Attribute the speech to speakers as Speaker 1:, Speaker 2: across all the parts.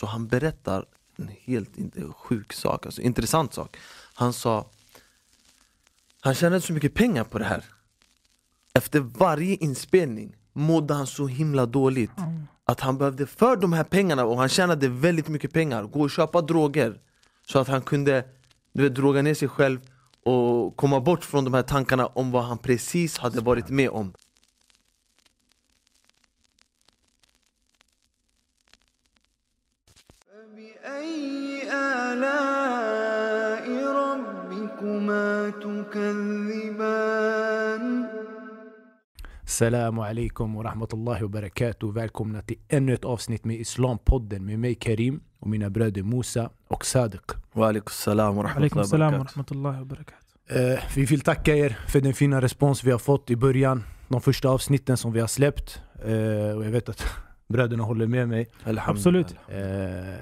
Speaker 1: Så han berättar en helt sjuk sak, alltså intressant sak. Han sa, han tjänade så mycket pengar på det här. Efter varje inspelning mådde han så himla dåligt att han behövde för de här pengarna, och han tjänade väldigt mycket pengar, gå och köpa droger så att han kunde du vet, droga ner sig själv och komma bort från de här tankarna om vad han precis hade varit med om.
Speaker 2: تكذبان
Speaker 3: Assalamu alaikum och rahmatullahi wa barakatuh. Välkomna till ännu ett avsnitt med Islampodden med mig Karim och mina bröder Musa och Sadiq.
Speaker 1: Wa alaikum salam wa
Speaker 4: Alaikum
Speaker 1: rahmatullahi
Speaker 4: salam
Speaker 1: wa
Speaker 4: wa
Speaker 1: barakatuh.
Speaker 4: rahmatullahi wa barakatuh.
Speaker 3: Eh, vi vill tacka er för den fina respons vi har fått i början. De första avsnitten som vi har släppt. Eh, och jag vet att bröderna håller med mig.
Speaker 4: Absolut.
Speaker 3: Eh,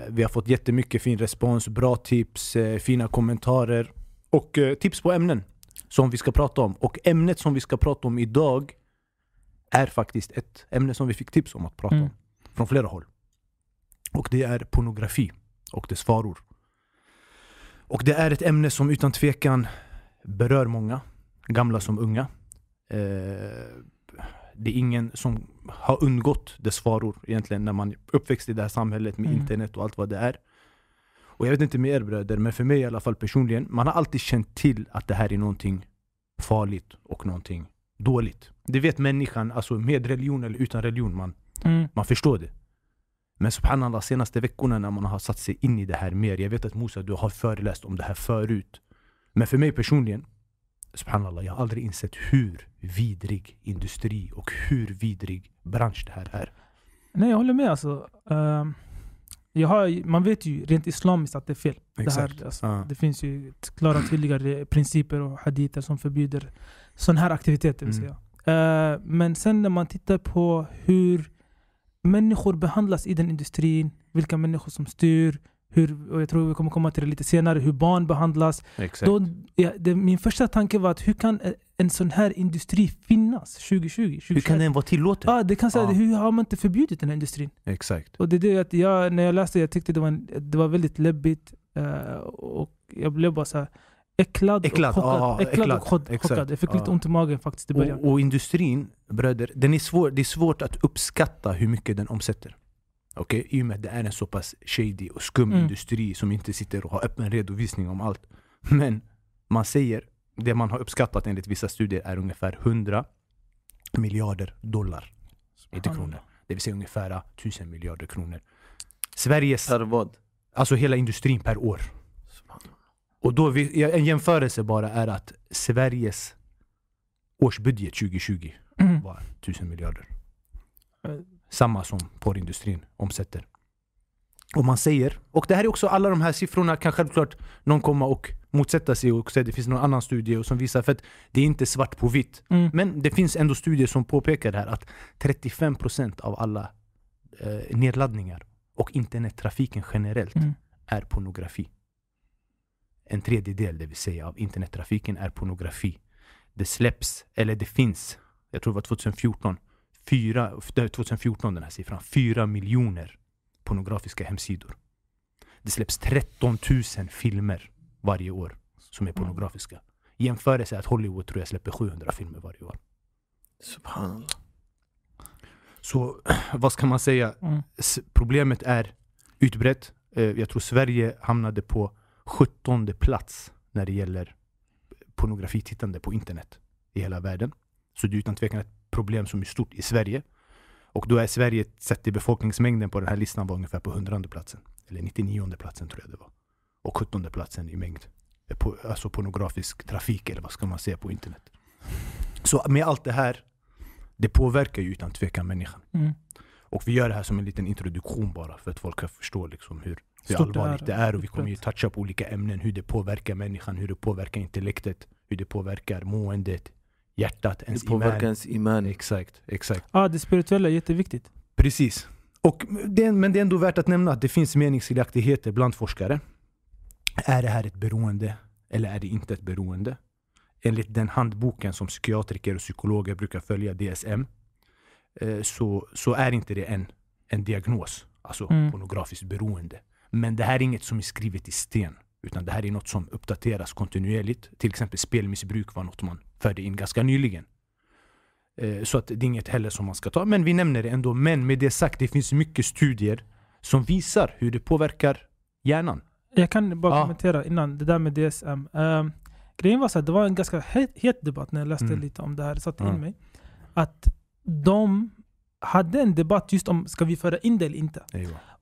Speaker 3: vi har fått jättemycket fin respons, bra tips, eh, fina kommentarer och eh, tips på ämnen som vi ska prata om. Och ämnet som vi ska prata om idag är faktiskt ett ämne som vi fick tips om att prata
Speaker 4: Mm.
Speaker 3: om från flera håll. Och det är pornografi och dess faror. Och det är ett ämne som utan tvekan berör många, gamla som unga. Eh, det är ingen som har undgått dess faror egentligen när man uppväxt i det här samhället med
Speaker 4: Mm.
Speaker 3: internet och allt vad det är. Och jag vet inte med er bröder, men för mig i alla fall personligen, man har alltid känt till att det här är någonting farligt och någonting dåligt. Det vet människan, alltså med religion eller utan religion, man,
Speaker 4: Mm.
Speaker 3: man förstår det. Men subhanallah, senaste veckorna när man har satt sig in i det här mer, jag vet att Musa du har föreläst om det här förut. Men för mig personligen, subhanallah, jag har aldrig insett hur vidrig industri och hur vidrig bransch det här är.
Speaker 4: Nej, jag håller med. Alltså. Ehm, jag har, man vet ju rent islamiskt att det är fel. Det,
Speaker 3: Exakt.
Speaker 4: här, alltså,
Speaker 3: Ja.
Speaker 4: det finns ju klara tydliga re- principer och haditer som förbjuder sådana här aktiviteter.
Speaker 3: Mm.
Speaker 4: Eh, men sen när man tittar på hur människor behandlas i den industrin, vilka människor som styr, hur, och jag tror vi kommer komma till det lite senare, hur barn behandlas. Då, ja, det, min första tanke var att hur kan en- sån här industri finnas 2020? 2021?
Speaker 3: hur kan den vara tillåten?
Speaker 4: Ja, det kan säga,
Speaker 3: Ja.
Speaker 4: hur har man inte förbjudit den här industrin?
Speaker 3: Exakt.
Speaker 4: Och det är det att jag, när jag läste jag tyckte det var, en, det var väldigt läbbigt. eh, och jag blev bara så här äcklad,
Speaker 3: Äcklad,
Speaker 4: och chockad.
Speaker 3: ja,
Speaker 4: äcklad,
Speaker 3: äcklad,
Speaker 4: och chockad.
Speaker 3: exakt,
Speaker 4: Jag fick lite
Speaker 3: ja.
Speaker 4: ont i magen faktiskt i början.
Speaker 3: Och, och industrin, bröder, den är svår, det är svårt att uppskatta hur mycket den omsätter. Okej, I och med att det är en så pass shady och skum
Speaker 4: Mm.
Speaker 3: industri som inte sitter och har öppen redovisning om allt. Men man säger, det man har uppskattat enligt vissa studier är ungefär 100 miljarder dollar. Inte kronor. Det vill säga ungefär 1000 miljarder kronor. Sveriges,
Speaker 1: Per vad?
Speaker 3: alltså hela industrin per år. Och då, vi, en jämförelse bara är att Sveriges årsbudget 2020
Speaker 4: Mm.
Speaker 3: var 1000 miljarder.
Speaker 4: Eh.
Speaker 3: Samma som porrindustrin omsätter. Och man säger, och det här är också alla de här siffrorna kan självklart någon komma och motsätta sig och säga att det finns någon annan studie som visar, för att det är inte svart på vitt.
Speaker 4: Mm.
Speaker 3: Men det finns ändå studier som påpekar det här att 35% av alla eh, nedladdningar och internettrafiken generellt
Speaker 4: Mm.
Speaker 3: är pornografi. En tredjedel, det vill säga, av internettrafiken är pornografi. Det släpps, eller det finns, jag tror det var 2014, fyra, det är 2014 den här siffran, 4 miljoner pornografiska hemsidor. Det släpps 13 000 filmer varje år som är pornografiska. Jämförelse att Hollywood tror jag släpper 700 filmer varje år.
Speaker 1: Subhanallah.
Speaker 3: Så vad ska man säga?
Speaker 4: Mm.
Speaker 3: Problemet är utbrett. Eh, Jag tror Sverige hamnade på 17 plats när det gäller pornografitittande på internet i hela världen. Så det är utan tvekan ett problem som är stort i Sverige. Och då är Sverige sett till befolkningsmängden på den här listan var ungefär på 100 platsen. Eller 99 platsen tror jag det var. Och 17 platsen i mängd. eh, På, alltså pornografisk trafik eller vad ska man säga på internet. Så med allt det här, det påverkar ju utan tvekan människan.
Speaker 4: Mm.
Speaker 3: Och vi gör det här som en liten introduktion bara för att folk ska förstå liksom hur, hur
Speaker 4: Stort det
Speaker 3: allvarligt
Speaker 4: är.
Speaker 3: det är. Och vi kommer ju toucha på olika ämnen. Hur det påverkar människan, hur det påverkar intellektet, hur det påverkar måendet, hjärtat, ens
Speaker 1: Det påverkar
Speaker 3: iman.
Speaker 1: ens iman.
Speaker 3: Exakt, exakt.
Speaker 4: Ja, det spirituella är jätteviktigt.
Speaker 3: Precis. Och det, men det är ändå värt att nämna att det finns meningsskiljaktigheter bland forskare. Är det här ett beroende eller är det inte ett beroende? Enligt den handboken som psykiatriker och psykologer brukar följa, DSM, eh, så, så är inte det en, en diagnos Alltså
Speaker 4: Mm.
Speaker 3: pornografiskt beroende. Men det här är inget som är skrivet i sten. Utan det här är något som uppdateras kontinuerligt. Till exempel spelmissbruk var något man förde in ganska nyligen. Eh, Så att det är inget heller som man ska ta. Men vi nämner det ändå. Men med det sagt, det finns mycket studier som visar hur det påverkar hjärnan.
Speaker 4: Jag kan bara
Speaker 3: Ja.
Speaker 4: kommentera innan det där med DSM. Um, grejen var så att det var en ganska het, debatt när jag läste
Speaker 3: Mm.
Speaker 4: lite om det här, satte
Speaker 3: Ja.
Speaker 4: in mig. Att de hade en debatt just om ska vi föra in det eller inte.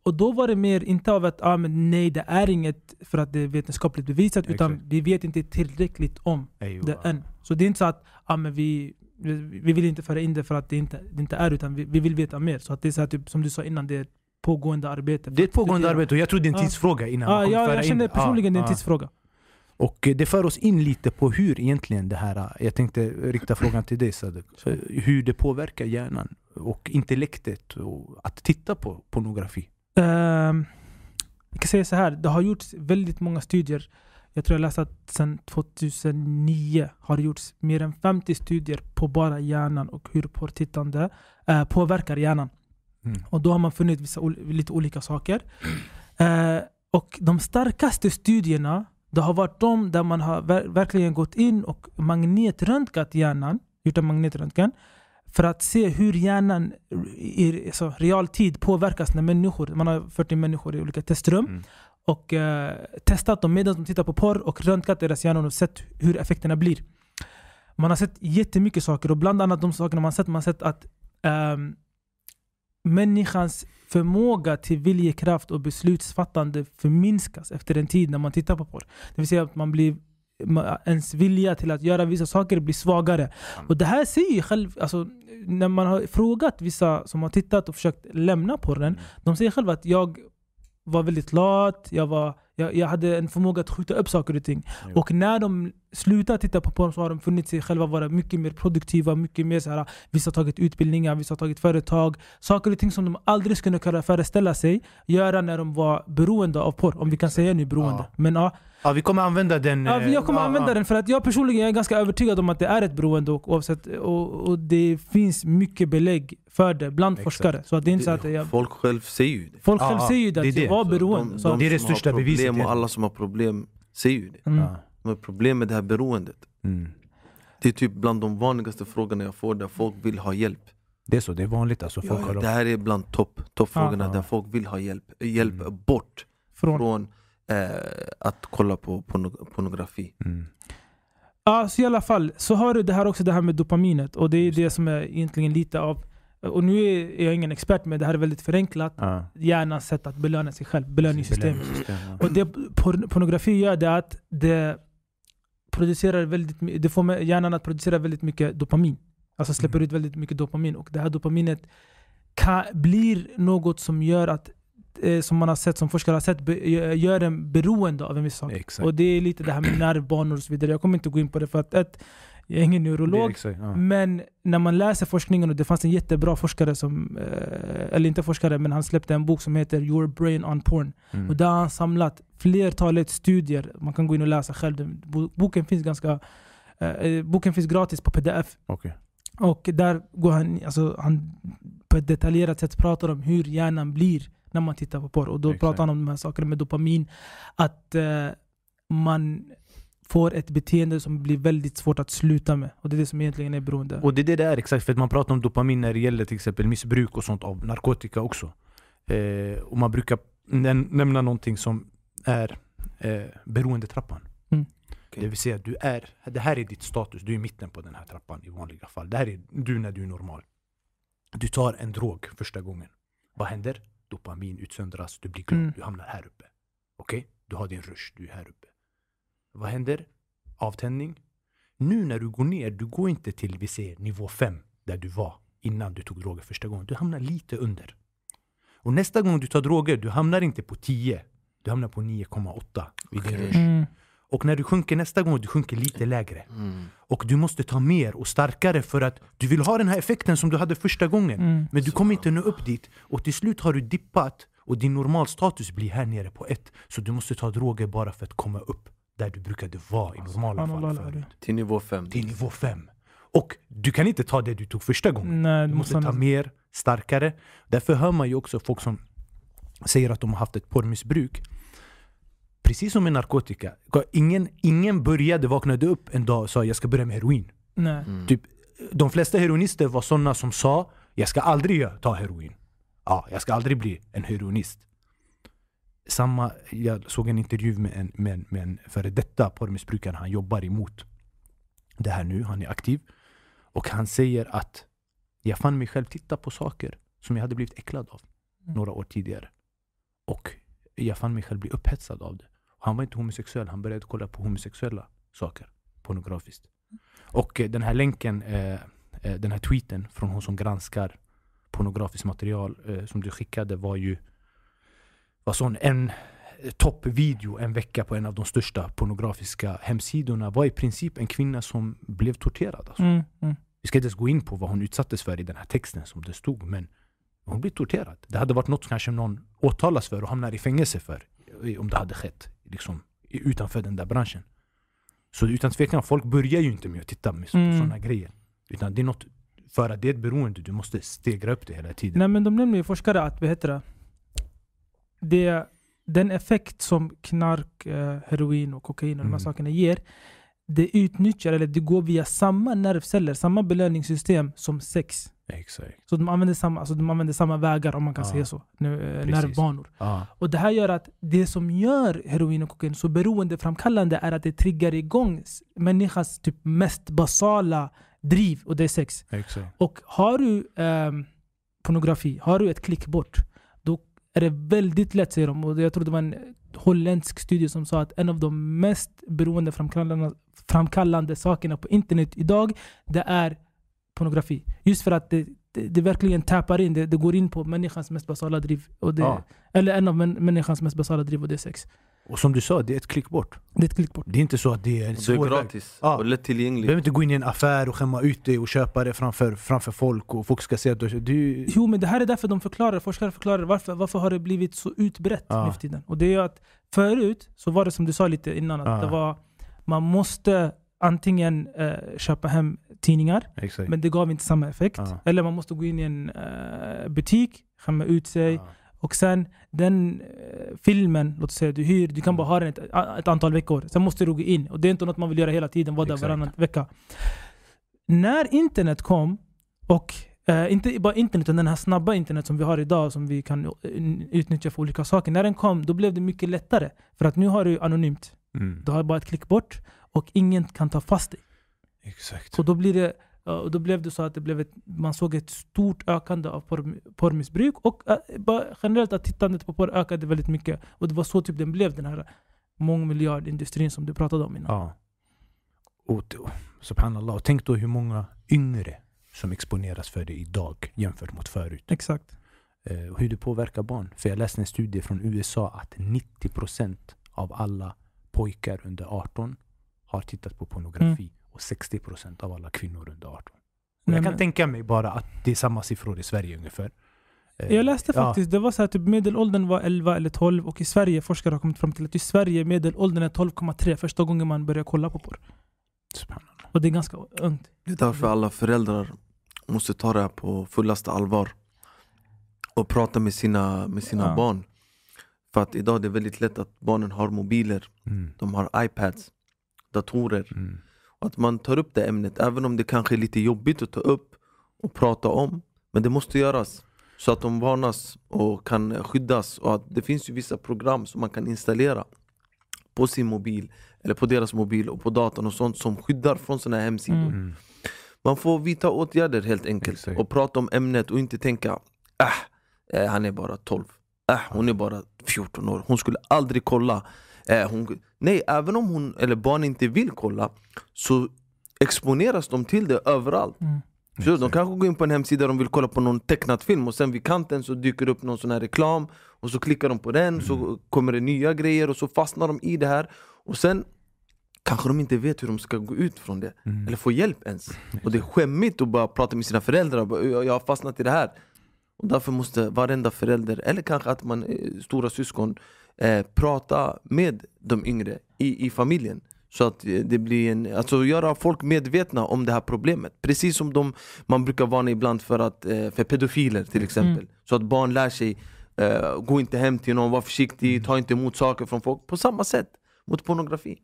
Speaker 4: Och då var det mer inte av att ah, men nej det är inget för att det är vetenskapligt bevisat utan
Speaker 3: Exakt.
Speaker 4: vi vet inte tillräckligt om det än. Så det är inte så att ah, men vi, vi vi vill inte föra in det för att det inte, det inte är utan vi, vi vill veta mer. Så att det är så här, typ, som du sa innan, det är ett pågående arbete.
Speaker 3: Det är ett pågående arbete och jag tror det är en
Speaker 4: Ja.
Speaker 3: tidsfråga innan man
Speaker 4: Ja,
Speaker 3: kommer
Speaker 4: ja,
Speaker 3: föra
Speaker 4: jag känner
Speaker 3: det.
Speaker 4: personligen det är en
Speaker 3: ja.
Speaker 4: tidsfråga.
Speaker 3: Och eh, det för oss in lite på hur egentligen det här, eh, jag tänkte rikta frågan till dig Sadek, Eh, hur det påverkar hjärnan och intellektet och att titta på pornografi.
Speaker 4: Ehm, jag kan säga så här, det har gjorts väldigt många studier. Jag tror jag läste att sedan 2009 har det gjorts mer än 50 studier på bara hjärnan och hur porrtittande eh, påverkar hjärnan.
Speaker 3: Mm.
Speaker 4: Och då har man funnit vissa, lite olika saker. Eh, och de starkaste studierna, det har varit de där man har ver- verkligen gått in och magnetröntgat hjärnan, gjort en magnetröntgen, för att se hur hjärnan i alltså, realtid påverkas när människor, man har fört in människor i olika testrum
Speaker 3: Mm.
Speaker 4: och eh, testat dem medan de tittar på porr och röntgat deras hjärnor och sett hur effekterna blir. Man har sett jättemycket saker och bland annat de sakerna man sett, man har sett att ehm, människans förmåga till viljekraft och beslutsfattande förminskas efter en tid när man tittar på porr. Det vill säga att man blir ens vilja till att göra vissa saker blir svagare. Och det här säger ju själv, alltså, när man har frågat vissa som har tittat och försökt lämna porren, de säger själva att jag var väldigt lat, jag, var, jag, jag hade en förmåga att skjuta upp saker och ting.
Speaker 3: Jo.
Speaker 4: Och när de slutar titta på porr så har de funnit sig själva vara mycket mer produktiva, mycket mer så här, vissa har tagit utbildningar, vissa har tagit företag. Saker och ting som de aldrig skulle kunna föreställa sig göra när de var beroende av porr. Om vi kan säga nu beroende.
Speaker 3: Ja.
Speaker 4: Men ja,
Speaker 3: Ja, vi kommer använda den.
Speaker 4: Ja,
Speaker 3: eh,
Speaker 4: jag kommer
Speaker 3: ja,
Speaker 4: använda
Speaker 3: ja.
Speaker 4: den för att jag personligen är ganska övertygad om att det är ett beroende och, oavsett, och, och det finns mycket belägg för det bland
Speaker 3: Exakt.
Speaker 4: forskare. Så att det är inte så att jag,
Speaker 1: Folk själv säger ju det.
Speaker 4: folk
Speaker 3: Ja,
Speaker 4: själv
Speaker 3: ja,
Speaker 4: säger ju
Speaker 3: det
Speaker 4: det, att
Speaker 3: det.
Speaker 4: var beroende.
Speaker 1: de,
Speaker 4: så,
Speaker 1: de
Speaker 3: Det är det
Speaker 1: som
Speaker 3: största
Speaker 1: har
Speaker 3: beviset,
Speaker 1: problem
Speaker 3: ja.
Speaker 1: och alla som har problem säger ju det.
Speaker 4: mm.
Speaker 3: Ja.
Speaker 1: Men problemet med det här beroendet,
Speaker 3: Mm.
Speaker 1: det är typ bland de vanligaste frågorna jag får där folk vill ha hjälp.
Speaker 3: Det är så, det är vanligt alltså. Folk har
Speaker 1: det här är bland topp toppfrågorna
Speaker 3: Ja, ja.
Speaker 1: där folk vill ha hjälp, hjälp
Speaker 3: Mm.
Speaker 1: bort
Speaker 4: Från,
Speaker 1: från eh, att kolla på porno- pornografi.
Speaker 3: mm.
Speaker 4: ja, så i alla fall, så har du det här också det här med dopaminet. Och det är det som är egentligen lite av, och nu är jag ingen expert men det här är väldigt förenklat,
Speaker 3: ja.
Speaker 4: hjärnans sätt att belöna sig själv, belöningssystemet.
Speaker 3: Belöningssystem, ja.
Speaker 4: Och det por- pornografi gör det att det producerar väldigt det får hjärnan att producera väldigt mycket dopamin. Alltså släpper
Speaker 3: Mm.
Speaker 4: ut väldigt mycket dopamin. Och det här dopaminet kan, blir något som gör att, som man har sett, som forskare har sett, gör en beroende av en viss sak.
Speaker 3: Exakt.
Speaker 4: Och det är lite det här med nervbanor och så vidare. Jag kommer inte gå in på det för att ett, jag är ingen neurolog.
Speaker 3: exakt, ja.
Speaker 4: Men när man läser forskningen, och det fanns en jättebra forskare som, eh, eller inte forskare, men han släppte en bok som heter Your Brain on Porn.
Speaker 3: Mm.
Speaker 4: Och där har han samlat flertalet studier. Man kan gå in och läsa själv. Boken finns ganska eh, eh, boken finns gratis på pdf.
Speaker 3: Okej.
Speaker 4: Och där går han, alltså, han på ett detaljerat sätt pratar om hur hjärnan blir när man tittar på porr. Och då
Speaker 3: Exakt.
Speaker 4: pratar han om de här sakerna med dopamin. Att eh, man får ett beteende som blir väldigt svårt att sluta med. Och det är det som egentligen är beroende.
Speaker 3: Och det är det det är exakt, för att man pratar om dopamin när det gäller till exempel missbruk och sånt av narkotika också. Eh, och man brukar näm- nämna någonting som är eh, beroendetrappan.
Speaker 4: Mm.
Speaker 3: Det vill säga, du är, det här är ditt status, du är i mitten på den här trappan i vanliga fall. Det här är du när du är normal. Du tar en drog första gången. Vad händer? Dopamin utsöndras, du blir glad,
Speaker 4: Mm.
Speaker 3: du hamnar här uppe. Okej? Du har din rush, du är här uppe. Vad händer? Avtändning. Nu när du går ner, du går inte till vi säger, nivå 5 där du var innan du tog droger första gången. Du hamnar lite under. Och nästa gång du tar droger, du hamnar inte på 10. Du hamnar på 9,8 vid din
Speaker 1: Okej.
Speaker 3: rush.
Speaker 4: Mm.
Speaker 3: Och när du sjunker nästa gång, du sjunker lite lägre.
Speaker 1: Mm.
Speaker 3: Och du måste ta mer och starkare för att du vill ha den här effekten som du hade första gången.
Speaker 4: Mm.
Speaker 3: Men du kommer inte nå upp dit. Och till slut har du dippat och din normalstatus blir här nere på ett. Så du måste ta droger bara för att komma upp där du brukade vara i normala fall
Speaker 4: Subhanallah,
Speaker 3: förut.
Speaker 1: Till nivå 5.
Speaker 3: Till nivå 5. Och du kan inte ta det du tog första gången.
Speaker 4: Nej,
Speaker 3: Du måste ta mer, starkare. Därför hör man ju också folk som säger att de har haft ett porrmissbruk. Precis som med narkotika. Ingen, ingen började, vaknade upp en dag och sa jag ska börja med heroin.
Speaker 4: Nej.
Speaker 1: Mm.
Speaker 3: Typ, de flesta heroinister var sådana som sa jag ska aldrig ta heroin. Ja, jag ska aldrig bli en heroinist. Samma, jag såg en intervju med en, med, en- med en före detta porrmissbrukare. Han jobbar emot det här nu. Han är aktiv. Och han säger att jag fann mig själv titta på saker som jag hade blivit äcklad av
Speaker 4: Mm.
Speaker 3: några år tidigare. Och jag fann mig själv bli upphetsad av det. Han var inte homosexuell, han började kolla på homosexuella saker pornografiskt. Och eh, den här länken, eh, eh, den här tweeten från hon som granskar pornografiskt material som du skickade var ju var sån en toppvideo en vecka på en av de största pornografiska hemsidorna var i princip en kvinna som blev torterad. Alltså.
Speaker 4: Mm, mm.
Speaker 3: Vi ska inte ens gå in på vad hon utsattes för i den här texten som det stod, men hon blev torterad. Det hade varit något kanske någon åtalas för och hamnar i fängelse för om det hade skett liksom, utanför den där branschen. Så utan tvekan, folk börjar ju inte med att titta med
Speaker 4: Mm.
Speaker 3: sådana grejer. Utan det är något, för att det är ett beroende, du måste stegra upp det hela tiden.
Speaker 4: Nej men de nämner ju forskare att vad heter det, det, den effekt som knark, eh, heroin och kokain och de här
Speaker 3: Mm.
Speaker 4: sakerna ger, det utnyttjar, eller det går via samma nervceller, samma belöningssystem som sex.
Speaker 3: Exakt.
Speaker 4: Så de använder samma, alltså de använder samma vägar om man kan
Speaker 3: Ja.
Speaker 4: säga så. Nu, eh, nervbanor.
Speaker 3: Ja.
Speaker 4: Och det här gör att det som gör heroin och kokain så beroendeframkallande är att det triggar igång människans typ mest basala driv och det är sex.
Speaker 3: Exakt.
Speaker 4: Och har du ehm, pornografi, har du ett klick bort, då är det väldigt lätt, säger de. Och jag tror det var en holländsk studie som sa att en av de mest beroendeframkallande framkallande sakerna på internet idag, det är pornografi. Just för att det, det, det verkligen tappar in, det, det går in på människans mest basala driv. Och det,
Speaker 3: Ja.
Speaker 4: Eller en av män, människans mest basala driv och det är sex.
Speaker 3: Och som du sa, det är ett klick bort.
Speaker 4: Det är ett klick bort.
Speaker 3: Det är inte så att det är en
Speaker 1: Det är
Speaker 3: svår
Speaker 1: gratis
Speaker 3: Ja.
Speaker 1: och
Speaker 3: Du
Speaker 1: lättillgängligt.
Speaker 3: behöver inte gå in i en affär och skämma ut dig och köpa det framför, framför folk och folk ska se att du... du
Speaker 4: Jo men det här är därför de förklarar, forskare förklarar varför, varför har det blivit så utbrett
Speaker 3: Ja.
Speaker 4: nu för tiden. Och det är ju att förut så var det som du sa lite innan, att
Speaker 3: Ja.
Speaker 4: det var, man måste antingen eh, köpa hem tidningar,
Speaker 3: Exakt.
Speaker 4: men det gav inte samma effekt.
Speaker 3: Ja.
Speaker 4: Eller man måste gå in i en eh, butik, skämma ut sig,
Speaker 3: Ja.
Speaker 4: och sen den eh, filmen, låt säga du hyr, du kan bara ha den ett, ett antal veckor. Sen måste du gå in. Och det är inte något man vill göra hela tiden, vara där varannan vecka. När internet kom, och eh, inte bara internet, utan den här snabba internet som vi har idag, som vi kan eh, utnyttja för olika saker. När den kom, då blev det mycket lättare. För att nu har du anonymt.
Speaker 3: Mm.
Speaker 4: Du har bara ett klick bort och ingen kan ta fast dig.
Speaker 3: Exakt.
Speaker 4: Så då, blir det, och då blev det så att det blev ett, man såg ett stort ökande av porr, porrmissbruk och äh, generellt att tittandet på porr ökade väldigt mycket. Och det var så typ den blev, den här mångmiljardindustrin som du pratade om innan.
Speaker 3: Ja. Och, subhanallah, och tänk då hur många yngre som exponeras för det idag jämfört mot förut.
Speaker 4: Exakt.
Speaker 3: Eh, och hur det påverkar barn. För jag läste en studie från USA att 90% av alla pojkar under 18 har tittat på pornografi och 60% av alla kvinnor under 18. Och
Speaker 4: Nej,
Speaker 3: jag kan
Speaker 4: men-
Speaker 3: tänka mig bara att det är samma siffror i Sverige ungefär. Eh,
Speaker 4: Jag läste
Speaker 3: ja,
Speaker 4: faktiskt, det var så här, typ medelåldern var 11 eller 12 och i Sverige, forskare har kommit fram till att i Sverige medelåldern är 12,3 första gången man börjar kolla på porr.
Speaker 3: subhanallah.
Speaker 4: Och det är ganska ungt.
Speaker 1: Det är därför alla föräldrar måste ta det här på fullaste allvar och prata med sina, med sina
Speaker 3: Ja.
Speaker 1: barn. För att idag är det väldigt lätt att barnen har mobiler,
Speaker 3: Mm.
Speaker 1: de har iPads, datorer.
Speaker 3: Mm.
Speaker 1: Att man tar upp det ämnet, även om det kanske är lite jobbigt att ta upp och prata om. Men det måste göras så att de varnas och kan skyddas. Och att det finns ju vissa program som man kan installera på sin mobil eller på deras mobil och på datorn och sånt som skyddar från sådana här hemsidor.
Speaker 4: Mm.
Speaker 1: Man får vidta åtgärder helt enkelt
Speaker 3: Exakt.
Speaker 1: och prata om ämnet och inte tänka äh, eh, han är bara 12, äh, hon är bara 14 år, hon skulle aldrig kolla. Eh, hon, nej, även om hon eller barn inte vill kolla så exponeras de till det överallt.
Speaker 4: Mm.
Speaker 1: Så de kanske går in på en hemsida de vill kolla på någon tecknad film och sen vid kanten så dyker det upp någon sån här reklam och så klickar de på den så kommer det nya grejer och så fastnar de i det här och sen kanske de inte vet hur de ska gå ut från det
Speaker 3: Mm.
Speaker 1: eller få hjälp ens. Och det är skämmigt att bara prata med sina föräldrar och bara, "Jag- har fastnat i det här. Och därför måste varenda förälder, eller kanske att man är stora syskon, eh, prata med de yngre i, i familjen. Så att eh, det blir en, alltså göra folk medvetna om det här problemet. Precis som de, man brukar varna ibland för, att, eh, för pedofiler till exempel. Så att barn lär sig Eh, gå inte hem till någon, var försiktig, ta inte emot saker från folk. På samma sätt mot pornografi.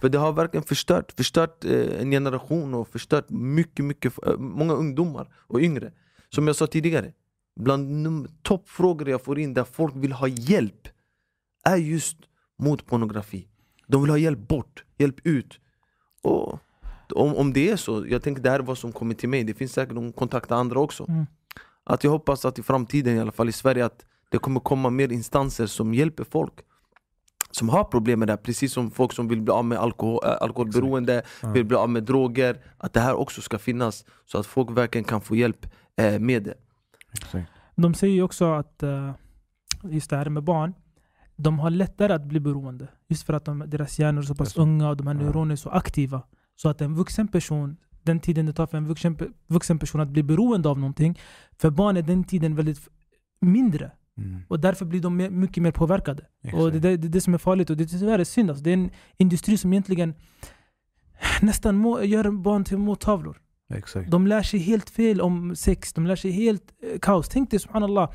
Speaker 1: För det har verkligen förstört, förstört eh, en generation och förstört mycket, mycket, eh, många ungdomar och yngre. Som jag sa tidigare, bland toppfrågor jag får in där folk vill ha hjälp är just mot pornografi. De vill ha hjälp bort, hjälp ut. Och om, om det är så, jag tänker det här är vad som kommer till mig, det finns säkert de kontaktar andra också.
Speaker 4: Mm.
Speaker 1: Att jag hoppas att i framtiden, i alla fall i Sverige, att det kommer komma mer instanser som hjälper folk som har problem med det här, precis som folk som vill bli av med alkohol, äh, alkoholberoende, vill bli av med droger, att det här också ska finnas så att folk verkligen kan få hjälp eh, med det.
Speaker 4: De säger också att eh, just det här med barn, de har lättare att bli beroende. Just för att de, deras hjärnor är så pass unga och de här neuronerna är så aktiva. Så att en vuxen person, den tiden det tar för en vuxen, vuxen person att bli beroende av någonting, för barn är den tiden väldigt mindre.
Speaker 3: Mm.
Speaker 4: Och därför blir de mer, mycket mer påverkade. Och det, det, det är det som är farligt och det är tyvärr är synd. Alltså. Det är en industri som egentligen nästan må, gör barn till måltavlor.
Speaker 3: Exakt.
Speaker 4: De lär sig helt fel om sex, de lär sig helt eh, kaos. Tänk dig subhanallah.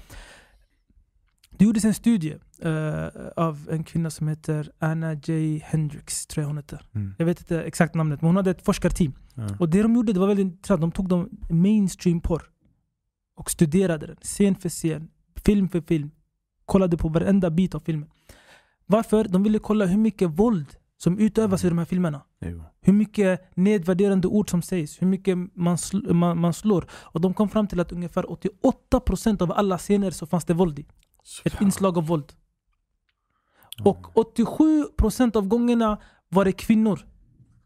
Speaker 4: Det gjordes en studie eh, av en kvinna som heter Anna J. Hendricks, tror jag hon heter.
Speaker 3: Mm.
Speaker 4: Jag vet inte exakt namnet, men hon hade ett forskarteam.
Speaker 3: Ja.
Speaker 4: Och det de gjorde det var väldigt intressant. De tog de mainstream porr och studerade den, scen för scen, film för film. Kollade på varenda bit av filmen. Varför? De ville kolla hur mycket våld som utövas i de här filmerna.
Speaker 3: Jo.
Speaker 4: Hur mycket nedvärderande ord som sägs, hur mycket man, sl- man, man slår. Och de kom fram till att ungefär 88% av alla scener så fanns det våld i. Ett inslag av våld. Och 87% av gångerna var det kvinnor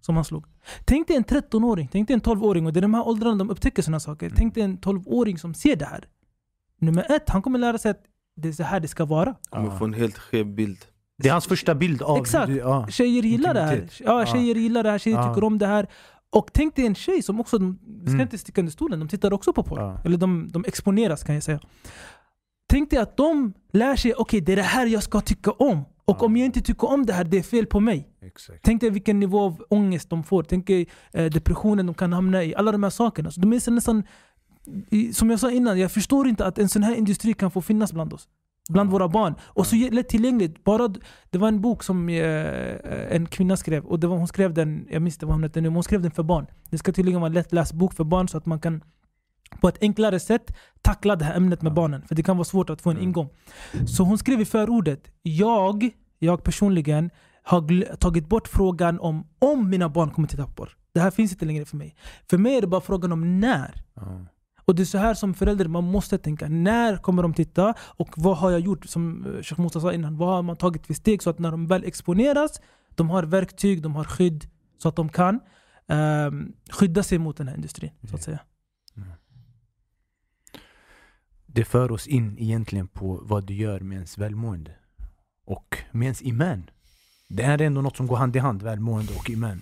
Speaker 4: som han slog. Tänk dig en 13-åring, tänk dig en 12-åring och det är de här åldrarna de upptäcker sådana saker. Tänk dig en 12-åring som ser det här. Nummer ett, han kommer lära sig att det är så här det ska vara.
Speaker 1: Kommer få en helt skev bild.
Speaker 3: Det är hans första bild av...
Speaker 4: Exakt.
Speaker 3: Ja.
Speaker 4: Tjejer gillar det här. Ja, tjejer gillar det här, tjejer tycker om det här. Och tänk dig en tjej som också, de ska
Speaker 3: Mm.
Speaker 4: inte sticka under stolen, de tittar också på porr.
Speaker 3: Ja.
Speaker 4: Eller de, de exponeras kan jag säga. Tänk dig att de lär sig, okej det är det här jag ska tycka om. Och om jag inte tycker om det här, det är fel på mig.
Speaker 3: Exakt.
Speaker 4: Tänk dig vilken nivå av ångest de får. Tänk dig eh, depressionen de kan hamna i. Alla de här sakerna. Så de är nästan, som jag sa innan, jag förstår inte att en sån här industri kan få finnas bland oss. Bland våra barn. Och så lättillgängligt. Bara, det var en bok som eh, en kvinna skrev. Och det var, hon skrev den, jag minns inte vad hon hette nu, men hon skrev den för barn. Det ska tydligen vara en lättläst bok för barn så att man kan på ett enklare sätt tackla det här ämnet med barnen. För det kan vara svårt att få en
Speaker 3: Mm.
Speaker 4: ingång. Så hon skrev i förordet, jag, jag personligen har tagit bort frågan om om mina barn kommer titta på porr. Det här finns inte längre för mig. För mig är det bara frågan om när.
Speaker 3: Ja.
Speaker 4: Och det är så här som förälder man måste tänka. När kommer de titta? Och vad har jag gjort? Som eh, Sheikh Musa sa innan. Vad har man tagit för steg så att när de väl exponeras, de har verktyg, de har skydd så att de kan ehm, skydda sig mot den här industrin. Så att säga.
Speaker 3: Det för oss in egentligen på vad det gör med ens välmående. Och med ens iman. Det är ändå något som går hand i hand, välmående och iman.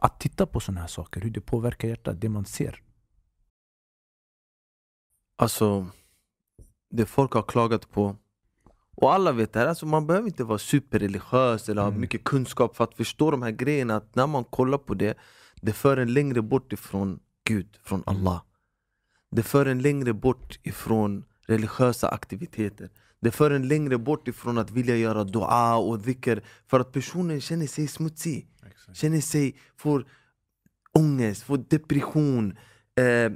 Speaker 3: Att titta på sådana här saker, hur det påverkar hjärtat, det man ser.
Speaker 1: Alltså, det folk har klagat på och alla vet det här, alltså man behöver inte vara superreligiös eller ha
Speaker 3: Mm.
Speaker 1: mycket kunskap för att förstå de här grejerna att när man kollar på det, det för en längre bort ifrån Gud, från
Speaker 3: Mm.
Speaker 1: Allah Det för en längre bort ifrån religiösa aktiviteter Det för en längre bort ifrån att vilja göra dua och dhikr För att personen känner sig smutsig Känner sig, får ångest, får depression eh,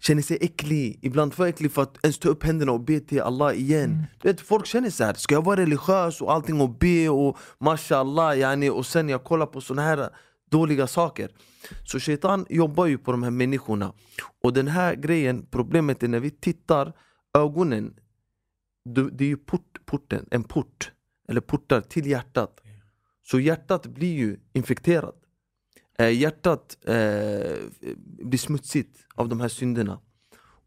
Speaker 1: Känner sig äcklig, ibland för äcklig för att ens ta upp händerna och be till Allah igen
Speaker 4: Mm.
Speaker 1: du vet, Folk känner så här. ska jag vara religiös och allting och be och mashallah yani, och sen jag kollar på såna här dåliga saker. Så shaitan jobbar ju på de här människorna. Och den här grejen, problemet är när vi tittar, ögonen. Det är ju port, porten, en port, eller portar till hjärtat. Så hjärtat blir ju infekterat. Eh, hjärtat eh, blir smutsigt av de här synderna.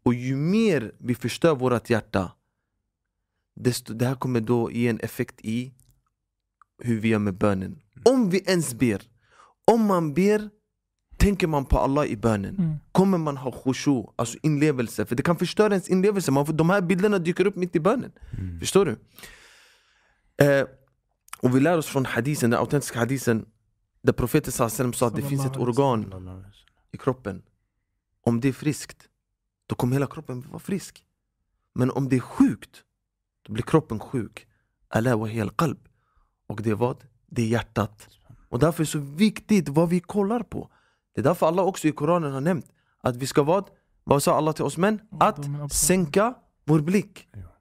Speaker 1: Och ju mer vi förstör vårt hjärta desto, Det här kommer då ge en effekt i hur vi gör med bönen. Om vi ens ber. Om man ber, tänker man på Allah i bönen
Speaker 4: Mm.
Speaker 1: kommer man ha khushu, alltså inlevelse. För det kan förstöra ens inlevelse. Man får, de här bilderna dyker upp mitt i bönen.
Speaker 3: Mm.
Speaker 1: Förstår du? Eh, och vi lär oss från hadisen, den autentiska hadisen där profeten sa att det finns ett organ i kroppen. Om det är friskt, då kommer hela kroppen vara frisk. Men om det är sjukt, då blir kroppen sjuk. Var hel qalb. Och det är vad? Det är hjärtat. Och därför är det så viktigt vad vi kollar på. Det är därför Allah också i Koranen har nämnt att vi ska vad? Vad sa Allah till oss män? Att sänka vår blick.
Speaker 3: Ja.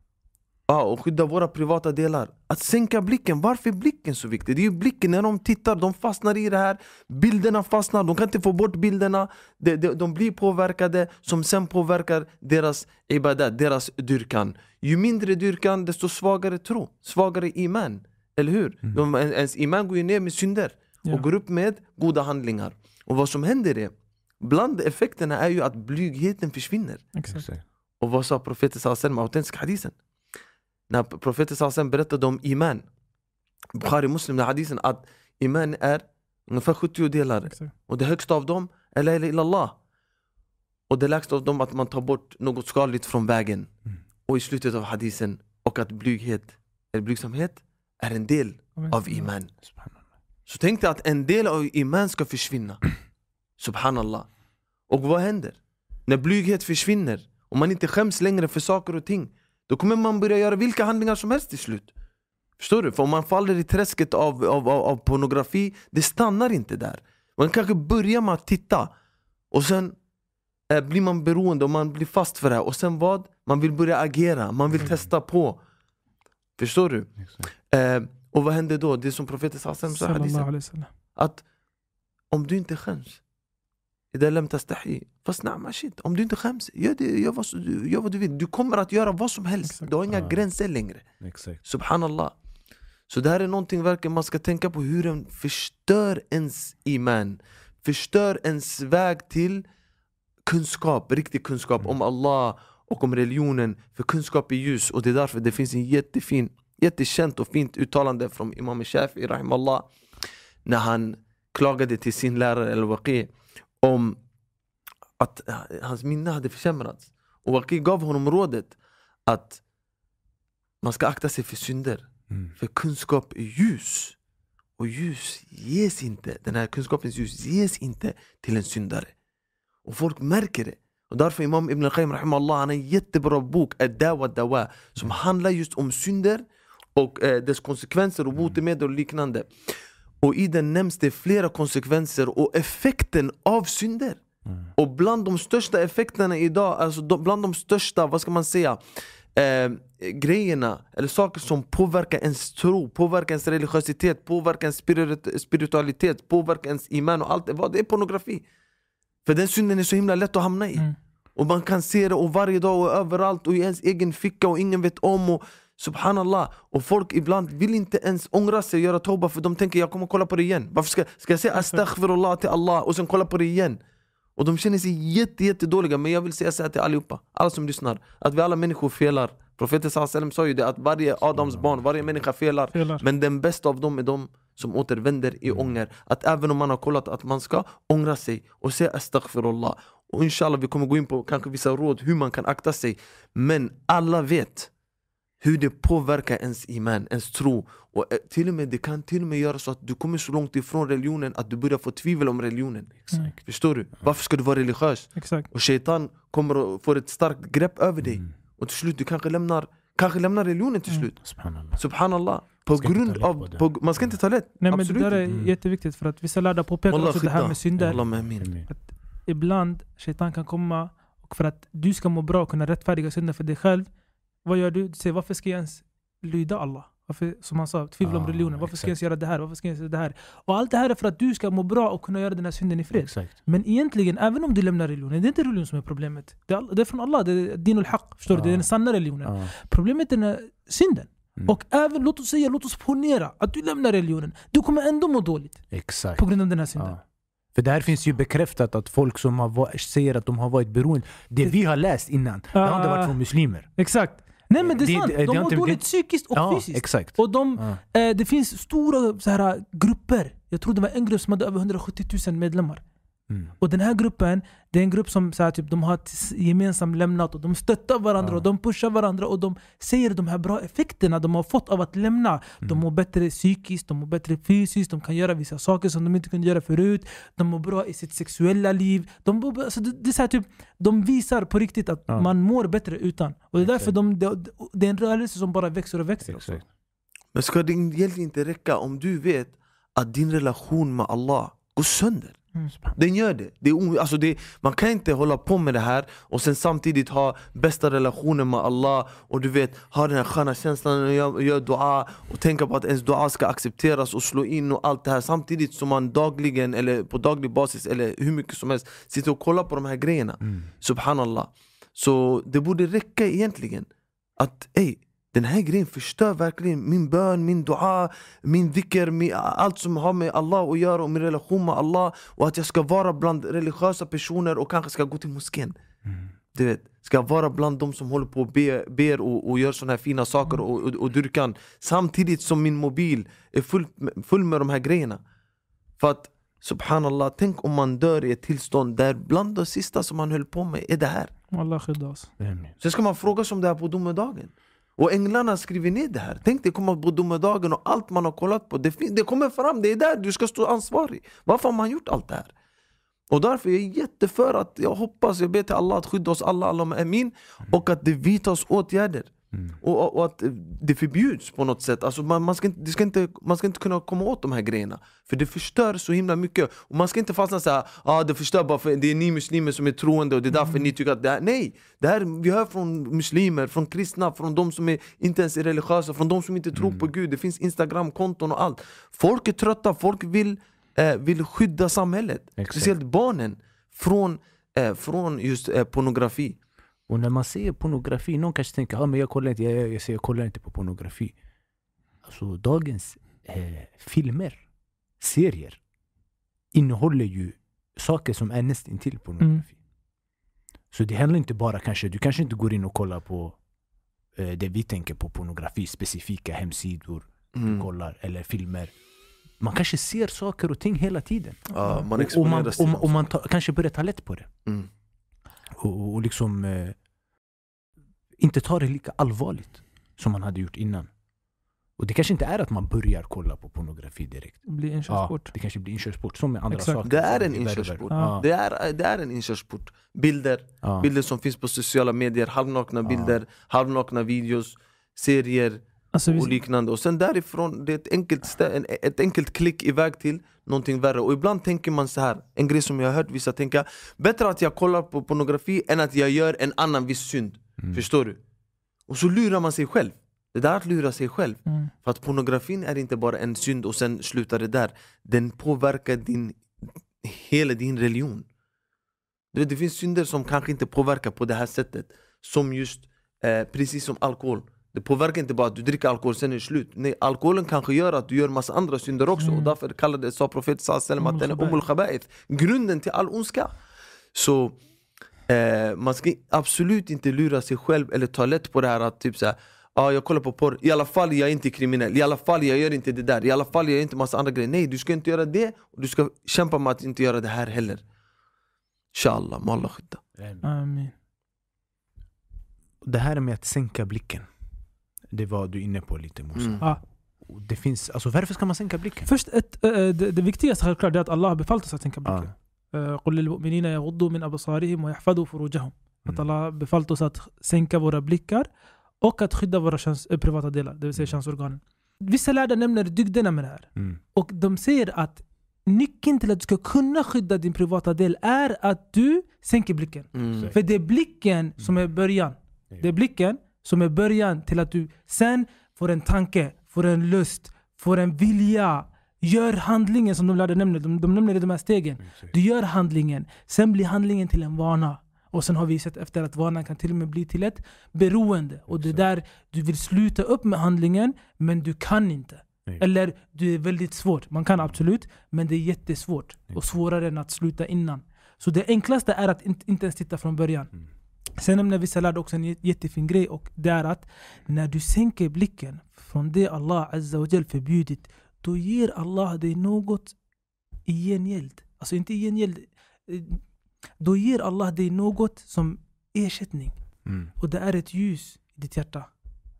Speaker 1: Ja, och skydda våra privata delar. Att sänka blicken, varför är blicken så viktig? Det är ju blicken, när de tittar, de fastnar i det här Bilderna fastnar, de kan inte få bort bilderna De, de, de blir påverkade, som sen påverkar deras ibadat, deras dyrkan Ju mindre dyrkan, desto svagare tro, svagare iman Eller hur? De, ens iman går ju ner med synder
Speaker 4: Ja.
Speaker 1: och går upp med goda handlingar Och vad som händer är, bland effekterna är ju att blygheten försvinner
Speaker 4: Exakt.
Speaker 1: Och vad sa profeten sallallahu autentiska hadisen? När profeten sallallahu berättade om iman Bukhari Muslim, den hadisen att iman är ungefär 70 delar
Speaker 4: Exakt.
Speaker 1: Och det högsta av dem är la ilaha illallah Och det lägsta av dem att man tar bort något skadligt från vägen
Speaker 3: Mm.
Speaker 1: Och i slutet av hadisen och att blyghet, eller blygsamhet är en del av iman. Så tänk dig att en del av iman ska försvinna. Subhanallah. Och vad händer? När blyghet försvinner och man inte skäms längre för saker och ting Då kommer man börja göra vilka handlingar som helst till slut. Förstår du? För om man faller i träsket av, av, av, av pornografi Det stannar inte där. Man kanske börjar med att titta Och sen eh, blir man beroende och man blir fast för det här. Och sen vad? Man vill börja agera, man vill testa på Förstår du?
Speaker 3: Exakt.
Speaker 1: Eh, och vad händer då? Det som profeten sa i
Speaker 4: Sallallahu
Speaker 1: hadisen
Speaker 4: alaihi wasallam.
Speaker 1: att om du inte skäms إذا لم تستحي فاصنع ما شئت Om du inte skäms, gör, det, gör, vad, du- gör vad du vill Du kommer att göra vad som helst
Speaker 4: Exakt.
Speaker 1: Du har inga
Speaker 3: Ja.
Speaker 1: gränser längre
Speaker 3: Exakt.
Speaker 1: Subhanallah Så det här är någonting verkligen man ska tänka på hur den förstör ens iman Förstör ens väg till kunskap, riktig kunskap om Allah och om religionen För kunskap är ljus. Och det är därför det finns en jättefin, jättekänt och fint uttalande från Imam Shafi rahimallah När han klagade till sin lärare Al-Waqi om att eh, hans minne hade försämrats. Och Waqi gav honom rådet att man ska akta sig för synder.
Speaker 3: Mm.
Speaker 1: för kunskap är ljus. Och ljus ges inte, den här kunskapens ljus ges inte till en syndare. Och folk märker det Och därför Imam Ibn al-Qayyim rahimallah, han har en jättebra bok Ad-Dawa Dawa Som handlar just om synder och eh, dess konsekvenser och botemedel och liknande Och i den nämns det flera konsekvenser och effekten av synder och bland de största effekterna idag, alltså de, bland de största, vad ska man säga, eh, grejerna eller saker som påverkar ens tro, påverkar ens religiositet, påverkar ens spirit, spiritualitet, påverkar ens iman och allt vad det är pornografi. För den synden är så himla lätt att hamna i.
Speaker 4: Mm.
Speaker 1: Och man kan se det och varje dag och överallt och i ens egen ficka och ingen vet om. Och Subhanallah, och folk ibland vill inte ens ångra sig och göra tauba för de tänker jag kommer kolla på det igen. Varför ska, ska jag säga astaghfirullah till Allah och sen kolla på det igen? Och de känner sig jätte, jätte dåliga men jag vill säga så här till allihopa, alla som lyssnar, att vi alla människor felar. Profeten sa ju det att varje Adams barn, varje människa felar.
Speaker 4: Felar.
Speaker 1: Men den bästa av dem är de som återvänder i ånger. Att även om man har kollat att man ska ångra sig och säga astaghfirullah. Och inshallah vi kommer gå in på kanske vissa råd hur man kan akta sig. Men alla vet hur det påverkar ens iman, ens tro. Och eh, till och med, det kan till och med göra så att du kommer så långt ifrån religionen att du börjar få tvivel om religionen.
Speaker 4: Mm.
Speaker 1: Förstår du? Varför ska du vara religiös?
Speaker 4: Exakt.
Speaker 1: Och shaitan kommer och får ett starkt grepp över dig. Och till slut du kanske lämnar, kanske lämnar religionen till slut.
Speaker 3: Subhanallah.
Speaker 1: Subhanallah. På grund av,
Speaker 3: på
Speaker 1: man ska inte ta lätt.
Speaker 4: Nej men
Speaker 1: Absolut
Speaker 4: det där är.
Speaker 3: Mm.
Speaker 4: jätteviktigt för att vissa lärda påpekar
Speaker 1: Wallah
Speaker 4: också det här med synder.
Speaker 1: Med min.
Speaker 4: Ibland shaitan kan komma och för att du ska må bra och kunna rättfärdiga synder för dig själv. Vad gör du? Du säger varför ska jag ens lyda Allah? Varför, som han sa, tvivla om
Speaker 3: Ah,
Speaker 4: religionen. Varför ska jag ens
Speaker 3: exakt.
Speaker 4: göra det här? Varför ska jag ens göra det här? Och allt det här är för att du ska må bra och kunna göra den här synden i fred.
Speaker 3: Exakt.
Speaker 4: Men egentligen, även om du lämnar religionen, det är inte religionen som är problemet. Det är, det är från Allah, det är din al haq Förstår du? Det är
Speaker 3: Ja.
Speaker 4: den sanna religionen.
Speaker 3: Ja.
Speaker 4: Problemet är den synden.
Speaker 3: Mm.
Speaker 4: Och även, låt oss säga, låt oss ponera att du lämnar religionen. Du kommer ändå må dåligt
Speaker 3: Exakt.
Speaker 4: på grund av den här synden.
Speaker 3: Ja. För där finns ju bekräftat att folk som har säger att de har varit beroende, det vi har läst innan, det har inte
Speaker 4: Ah.
Speaker 3: varit från muslimer.
Speaker 4: Exakt. Nej men det är sant, de mår dåligt psykiskt och
Speaker 3: Ja,
Speaker 4: fysiskt.
Speaker 3: exakt.
Speaker 4: Och de,
Speaker 3: Ja.
Speaker 4: eh, det finns stora så här, grupper, jag tror det var en grupp som hade över 170 000 medlemmar.
Speaker 3: Mm.
Speaker 4: Och den här gruppen, det är en grupp som så här, typ, de har gemensamt lämnat och de stöttar varandra
Speaker 3: Ja.
Speaker 4: och de pushar varandra och de säger de här bra effekterna de har fått av att lämna. De
Speaker 3: Mm.
Speaker 4: mår bättre psykiskt, de mår bättre fysiskt, de kan göra vissa saker som de inte kunde göra förut. De mår bra i sitt sexuella liv. De, mår, alltså, det, det är så här, typ, de visar på riktigt att
Speaker 3: Ja.
Speaker 4: man mår bättre utan. Och det är därför de, det, det är en rörelse som bara växer och växer. också.
Speaker 1: Men ska det egentligen inte räcka om du vet att din relation med Allah går sönder?
Speaker 4: Mm.
Speaker 1: Den gör det. det, är alltså det man kan inte hålla på med det här och sen samtidigt ha bästa relationen med Allah och du vet, ha den här sköna känslan och göra gör dua och tänka på att ens dua ska accepteras och slå in och allt det här samtidigt som man dagligen eller på daglig basis eller hur mycket som helst sitter och kollar på de här grejerna.
Speaker 3: Mm.
Speaker 1: Subhanallah. Så det borde räcka egentligen att ey, den här grejen förstör verkligen min bön, min dua, min dhikr, min, allt som har med Allah att göra och min relation med Allah och att jag ska vara bland religiösa personer och kanske ska gå till moskén. Du vet, ska vara bland de som håller på och ber, ber och, och gör såna här fina saker och, och, och dyrkan samtidigt som min mobil är full, full med de här grejerna. För att subhanallah, tänk om man dör i ett tillstånd där bland det sista som man höll på med är det här.
Speaker 4: Allah skydda oss.
Speaker 3: Mm.
Speaker 1: Sen ska man fråga sig om det här på domedagen. Och änglarna skriver ner det här. Tänk dig komma på domedagen och allt man har kollat på, det, det kommer fram, det är där du ska stå ansvarig. Varför har man gjort allt det här? Och därför är jag jätteför att jag hoppas, jag ber till Allah att skydda oss alla, alla amin. Och att det vidtas åtgärder. Och, och, och att det förbjuds på något sätt. Alltså man, man, ska inte, ska inte, man ska inte kunna komma åt de här grejerna. För det förstör så himla mycket. Och man ska inte fastna såhär, ah, det förstör bara för det är ni muslimer som är troende och det är därför ni tycker att det här... Nej! Det här, vi hör från muslimer, från kristna, från de som är, inte ens är religiösa, från de som inte tror på Gud. Det finns instagramkonton och allt. Folk är trötta, folk vill, eh, vill skydda samhället.
Speaker 3: Exakt.
Speaker 1: Speciellt barnen från, eh, från just eh, pornografi.
Speaker 3: Och när man ser pornografi, någon kanske tänker ah, men jag, kollar inte, jag, jag, säger, jag kollar inte på pornografi. Alltså dagens eh, filmer, serier innehåller ju saker som är nästintill pornografi. Så det handlar inte bara kanske, du kanske inte går in och kollar på eh, det vi tänker på pornografi, specifika hemsidor du
Speaker 1: Mm.
Speaker 3: kollar eller filmer. Man kanske ser saker och ting hela tiden.
Speaker 1: Ja, man
Speaker 3: och, och man, och, och man tar, kanske börjar ta lätt på det.
Speaker 1: Mm.
Speaker 3: Och, och, liksom eh, inte ta det lika allvarligt som man hade gjort innan. Och det kanske inte är att man börjar kolla på pornografi direkt.
Speaker 4: Det blir
Speaker 3: Ja,
Speaker 4: inkörsport.
Speaker 3: det kanske blir inkörsport som med andra
Speaker 4: Exakt.
Speaker 3: saker.
Speaker 1: Det är en inkörsport.
Speaker 3: Ja.
Speaker 1: Det är, det är en inkörsport. Bilder,
Speaker 3: Ja.
Speaker 1: bilder som finns på sociala medier, halvnakna
Speaker 3: Ja.
Speaker 1: bilder, halvnakna videos, serier
Speaker 4: Alltså,
Speaker 1: och liknande. Och sen därifrån, det är ett enkelt, ett enkelt klick iväg till någonting värre. Och ibland tänker man så här, en grej som jag har hört vissa tänka, bättre att jag kollar på pornografi än att jag gör en annan viss synd.
Speaker 3: Mm.
Speaker 1: Förstår du? Och så lurar man sig själv. Det där att lura sig själv.
Speaker 4: mm.
Speaker 1: För att pornografin är inte bara en synd och sen slutar det där. Den påverkar din, hela din religion. Du vet, det finns synder som kanske inte påverkar på det här sättet. Som just, eh, precis som alkohol. Det påverkar inte bara att du dricker alkohol sen är det slut. Nej, alkoholen kanske gör att du gör massa andra synder också. Och därför kallade, sa profeten wasallam att den är umul khaba'ith. Grunden till all ondska. Så eh, man ska absolut inte lura sig själv eller ta lätt på det här att typ såhär Ja, jag kollar på porr, i alla fall jag är inte kriminell, i alla fall jag gör inte det där, i alla fall jag gör inte massa andra grejer Nej, du ska inte göra det och du ska kämpa med att inte göra det här heller Inshallah, må Allah skydda
Speaker 4: Amin.
Speaker 3: Det här med att sänka blicken. Det var du inne på lite Musa.
Speaker 1: Mm.
Speaker 4: Ja.
Speaker 3: Och Det finns, alltså, varför ska man sänka blicken?
Speaker 4: Först, ett, äh, det, det viktigaste självklart är att Allah har befallt oss att tänka
Speaker 3: Ja.
Speaker 4: blicken. Eh, قل للمؤمنين يغضوا من أبصارهم ويحفظوا فروجهم. Att
Speaker 3: Mm.
Speaker 4: Allah har befallt oss att sänka våra blickar och att skydda våra köns, eh, privata delar, det vill säga
Speaker 3: Mm.
Speaker 4: könsorganen. Vissa lärda nämner dygderna med det här.
Speaker 3: Mm.
Speaker 4: Och de säger att nyckeln till att du ska kunna skydda din privata del är att du sänker blicken.
Speaker 1: mm.
Speaker 4: För det är blicken som är början. Det är blicken som är början till att du sen får en tanke, får en lust, får en vilja. Gör handlingen som de lärde nämna. De, de nämner de här stegen. Du gör handlingen, sen blir handlingen till en vana. Och sen har vi sett efter att vanan kan till och med bli till ett beroende. Och det är där du vill sluta upp med handlingen, men du kan inte.
Speaker 3: Nej.
Speaker 4: Eller det är väldigt svårt. Man kan absolut, men det är jättesvårt. Och
Speaker 3: Exakt.
Speaker 4: svårare än att sluta innan. Så det enklaste är att inte, inte ens titta från början.
Speaker 3: Mm.
Speaker 4: Sen nämner vissa lärde också en jä- jättefin grej och det är att när du sänker blicken från det Allah Azza wa förbjudit, då ger Allah dig något i gengäld. Alltså inte i gengäld eh, då ger Allah dig något som ersättning.
Speaker 3: Mm.
Speaker 4: Och det är ett ljus i ditt hjärta.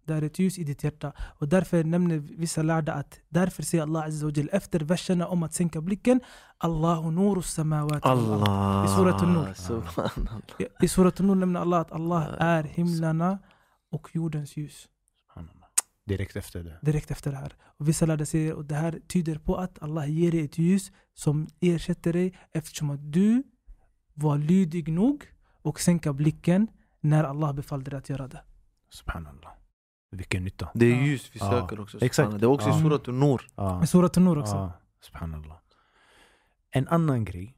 Speaker 4: Det är ett ljus i ditt hjärta. Och därför nämner vissa lärda att därför säger Allah Azza wa efter verserna om att sänka blicken Allahu nuru ard.
Speaker 1: Allah.
Speaker 4: I Surat.
Speaker 1: Subhanallah.
Speaker 4: I Surat An-Nur nämner Allah att Allah är himlarna och jordens ljus.
Speaker 3: Direkt efter det.
Speaker 4: direkt efter det här. Och vissa lärde säger och det här tyder på att Allah ger dig ett ljus som ersätter dig eftersom att du var lydig nog och sänka blicken när Allah befallde dig att göra det.
Speaker 3: Subhanallah. Vilken nytta.
Speaker 1: Det är ljus vi söker också.
Speaker 3: Exakt.
Speaker 1: Det är också i Surat Nur.
Speaker 4: Med Surat An-Nur också.
Speaker 3: Subhanallah. En annan grej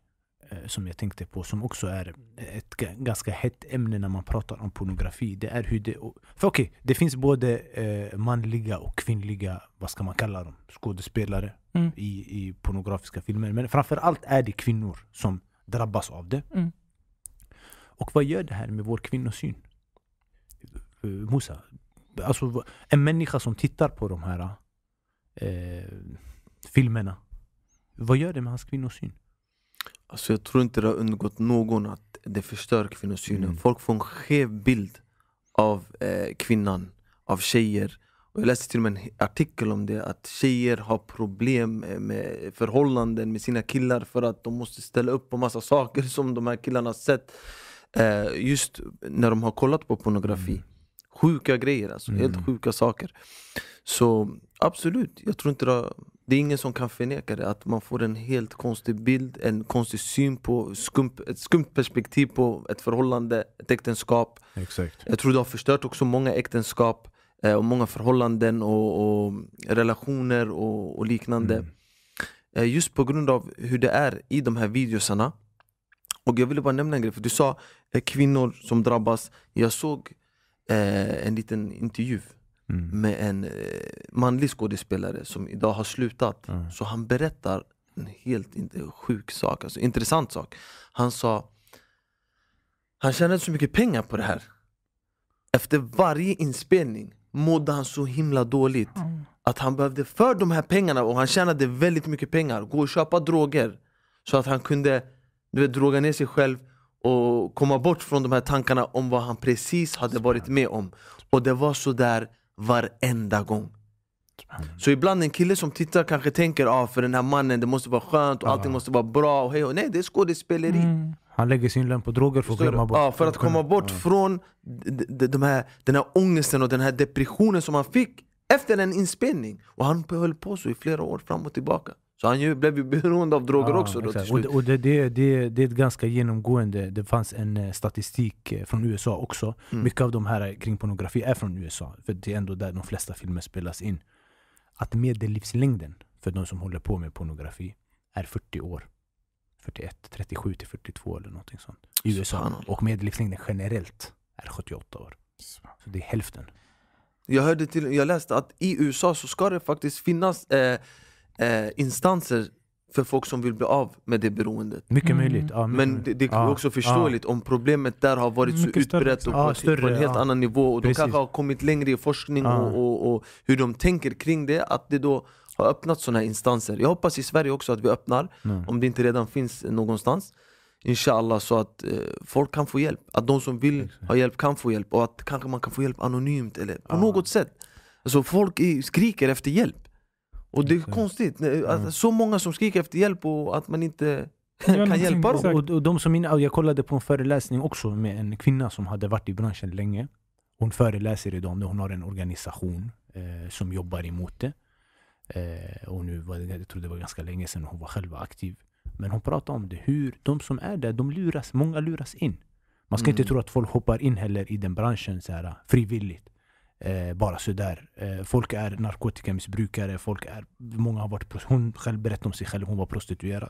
Speaker 3: eh, som jag tänkte på som också är ett ga- ganska hett ämne när man pratar om pornografi. Det är hur det... För okej, det finns både eh, manliga och kvinnliga, vad ska man kalla dem, skådespelare
Speaker 4: Mm.
Speaker 3: i, i pornografiska filmer. Men framför allt är det kvinnor som drabbas av det.
Speaker 4: Mm.
Speaker 3: Och vad gör det här med vår kvinnosyn? Eh, Musa, alltså en människa som tittar på de här eh, filmerna, vad gör det med hans kvinnosyn?
Speaker 1: Alltså jag tror inte det har undgått någon att det förstör kvinnosynen.
Speaker 3: Mm.
Speaker 1: Folk får en skev bild av eh, kvinnan, av tjejer. Och jag läste till och med en artikel om det, att tjejer har problem eh, med förhållanden med sina killar för att de måste ställa upp på massa saker som de här killarna sett eh, just när de har kollat på pornografi.
Speaker 3: Mm.
Speaker 1: Sjuka grejer alltså,
Speaker 3: Mm.
Speaker 1: helt sjuka saker. Så absolut, jag tror inte det, det är ingen som kan förneka det, att man får en helt konstig bild, en konstig syn på, skum, ett skumt perspektiv på ett förhållande, ett äktenskap.
Speaker 3: Exakt.
Speaker 1: Jag tror det har förstört också många äktenskap, eh, och många förhållanden och, och relationer och, och liknande.
Speaker 3: Mm.
Speaker 1: Eh, Just på grund av hur det är i de här videosarna. Och jag ville bara nämna en grej, för du sa eh, kvinnor som drabbas. Jag såg eh, en liten intervju
Speaker 3: Mm.
Speaker 1: med en eh, manlig skådespelare som idag har slutat.
Speaker 3: Mm.
Speaker 1: Så han berättar en helt inte sjuk sak, alltså intressant sak. Han sa han tjänade så mycket pengar på det här. Efter varje inspelning mådde han så himla dåligt
Speaker 4: Mm.
Speaker 1: att han behövde för de här pengarna, och han tjänade väldigt mycket pengar, gå och köpa droger så att han kunde du vet, droga ner sig själv och komma bort från de här tankarna om vad han precis hade varit med om. Och det var så där varenda gång. Så ibland en kille som tittar kanske tänker ah, för den här mannen det måste vara skönt och allting måste vara bra och hej och nej det är skådespeleri.
Speaker 4: Mm.
Speaker 3: Han lägger sin lön på droger för att glömma bort.
Speaker 1: Ja, för att komma bort
Speaker 3: Ja.
Speaker 1: från de här, den här ångesten och den här depressionen som han fick efter en inspelning. Och han höll på så i flera år fram och tillbaka. Så han ju, blev ju beroende av droger
Speaker 3: Ja,
Speaker 1: också då till.
Speaker 3: Och,
Speaker 1: slut.
Speaker 3: det- och det, det, det, det är ett ganska genomgående, det fanns en eh, statistik eh, från USA också.
Speaker 1: Mm.
Speaker 3: Mycket av de här kring pornografi är från USA, för det är ändå där de flesta filmer spelas in. Att medellivslängden för de som håller på med pornografi är 40 år. 41, 37 till 42 eller någonting sånt. I USA. Och medellivslängden generellt är 78 år. Så det är hälften.
Speaker 1: Jag, hörde till, jag läste att i USA så ska det faktiskt finnas eh, eh, instanser för folk som vill bli av med det beroendet.
Speaker 3: Mycket
Speaker 4: Mm.
Speaker 3: möjligt. Ja, mycket
Speaker 1: Men det, det är
Speaker 3: Ja,
Speaker 1: också förståeligt om problemet där har varit så
Speaker 4: Mycket större
Speaker 1: utbrett och på,
Speaker 3: Ja,
Speaker 1: ett-
Speaker 3: större,
Speaker 1: på en helt
Speaker 3: ja.
Speaker 1: annan nivå och de
Speaker 3: Precis.
Speaker 1: kanske har kommit längre i forskning
Speaker 3: Ja.
Speaker 1: och, och, och hur de tänker kring det, att det då har öppnat sådana här instanser. Jag hoppas i Sverige också att vi öppnar,
Speaker 3: Ja.
Speaker 1: om det inte redan finns någonstans. Inshallah så att eh, folk kan få hjälp, att de som vill
Speaker 3: Exakt.
Speaker 1: ha hjälp kan få hjälp och att kanske man kan få hjälp anonymt eller på
Speaker 3: Ja.
Speaker 1: något sätt. Alltså folk skriker efter hjälp. Och det är konstigt, eh, att
Speaker 3: Ja.
Speaker 1: så många som skriker efter hjälp och att man inte kan hjälpa dem.
Speaker 3: Och, och de som och jag kollade på en föreläsning också med en kvinna som hade varit i branschen länge. Hon föreläser idag om det. Hon har en organisation eh, som jobbar emot det. Eh, och nu var det, jag tror det var ganska länge sedan hon var själv aktiv. Men hon pratade om det, hur de som är där, de luras, många luras in. Man ska
Speaker 1: Mm.
Speaker 3: inte tro att folk hoppar in heller i den branschen så här, frivilligt. Eh, bara sådär. Eh, folk är narkotikamissbrukare, folk är, många har varit, hon själv berättade om sig själv, hon var prostituerad.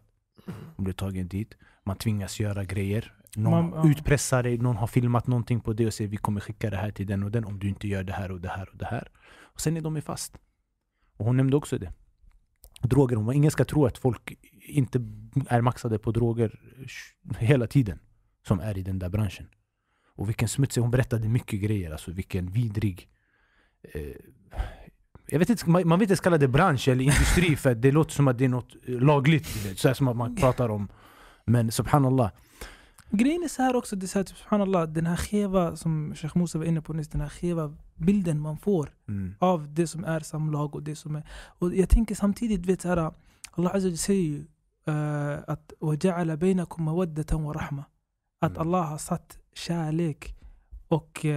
Speaker 3: Hon blev tagen dit. Man tvingas göra grejer. Någon
Speaker 4: Man-
Speaker 3: utpressar dig, någon har filmat någonting på det och säger vi kommer skicka det här till den och den om du inte gör det här och det här och det här. Och sen är de fast. Och hon nämnde också det. Droger, hon ingen ska tro att folk inte är maxade på droger hela tiden. Som är i den där branschen. Och vilken smutsig, hon berättade mycket grejer, alltså vilken vidrig jag vet inte, man, man vill inte kalla det bransch eller industri för det låter som att det är något eh, lagligt. du vet. Så här som att man pratar om Men subhanallah,
Speaker 4: Grejen är så här också, det är så här, typ, subhanallah, den här skeva som Sheikh Musa var inne på nyss, den här skeva bilden man får
Speaker 3: mm,
Speaker 4: av det som är samlag och det som är... Och jag tänker samtidigt, vet så här, Allah Azza wa Jalla säger ju uh, att وَجَعَلَ بَيْنَكُمْ مَوَدَّةً وَرَحْمَةً Att
Speaker 3: Mm.
Speaker 4: Allah har satt kärlek och uh,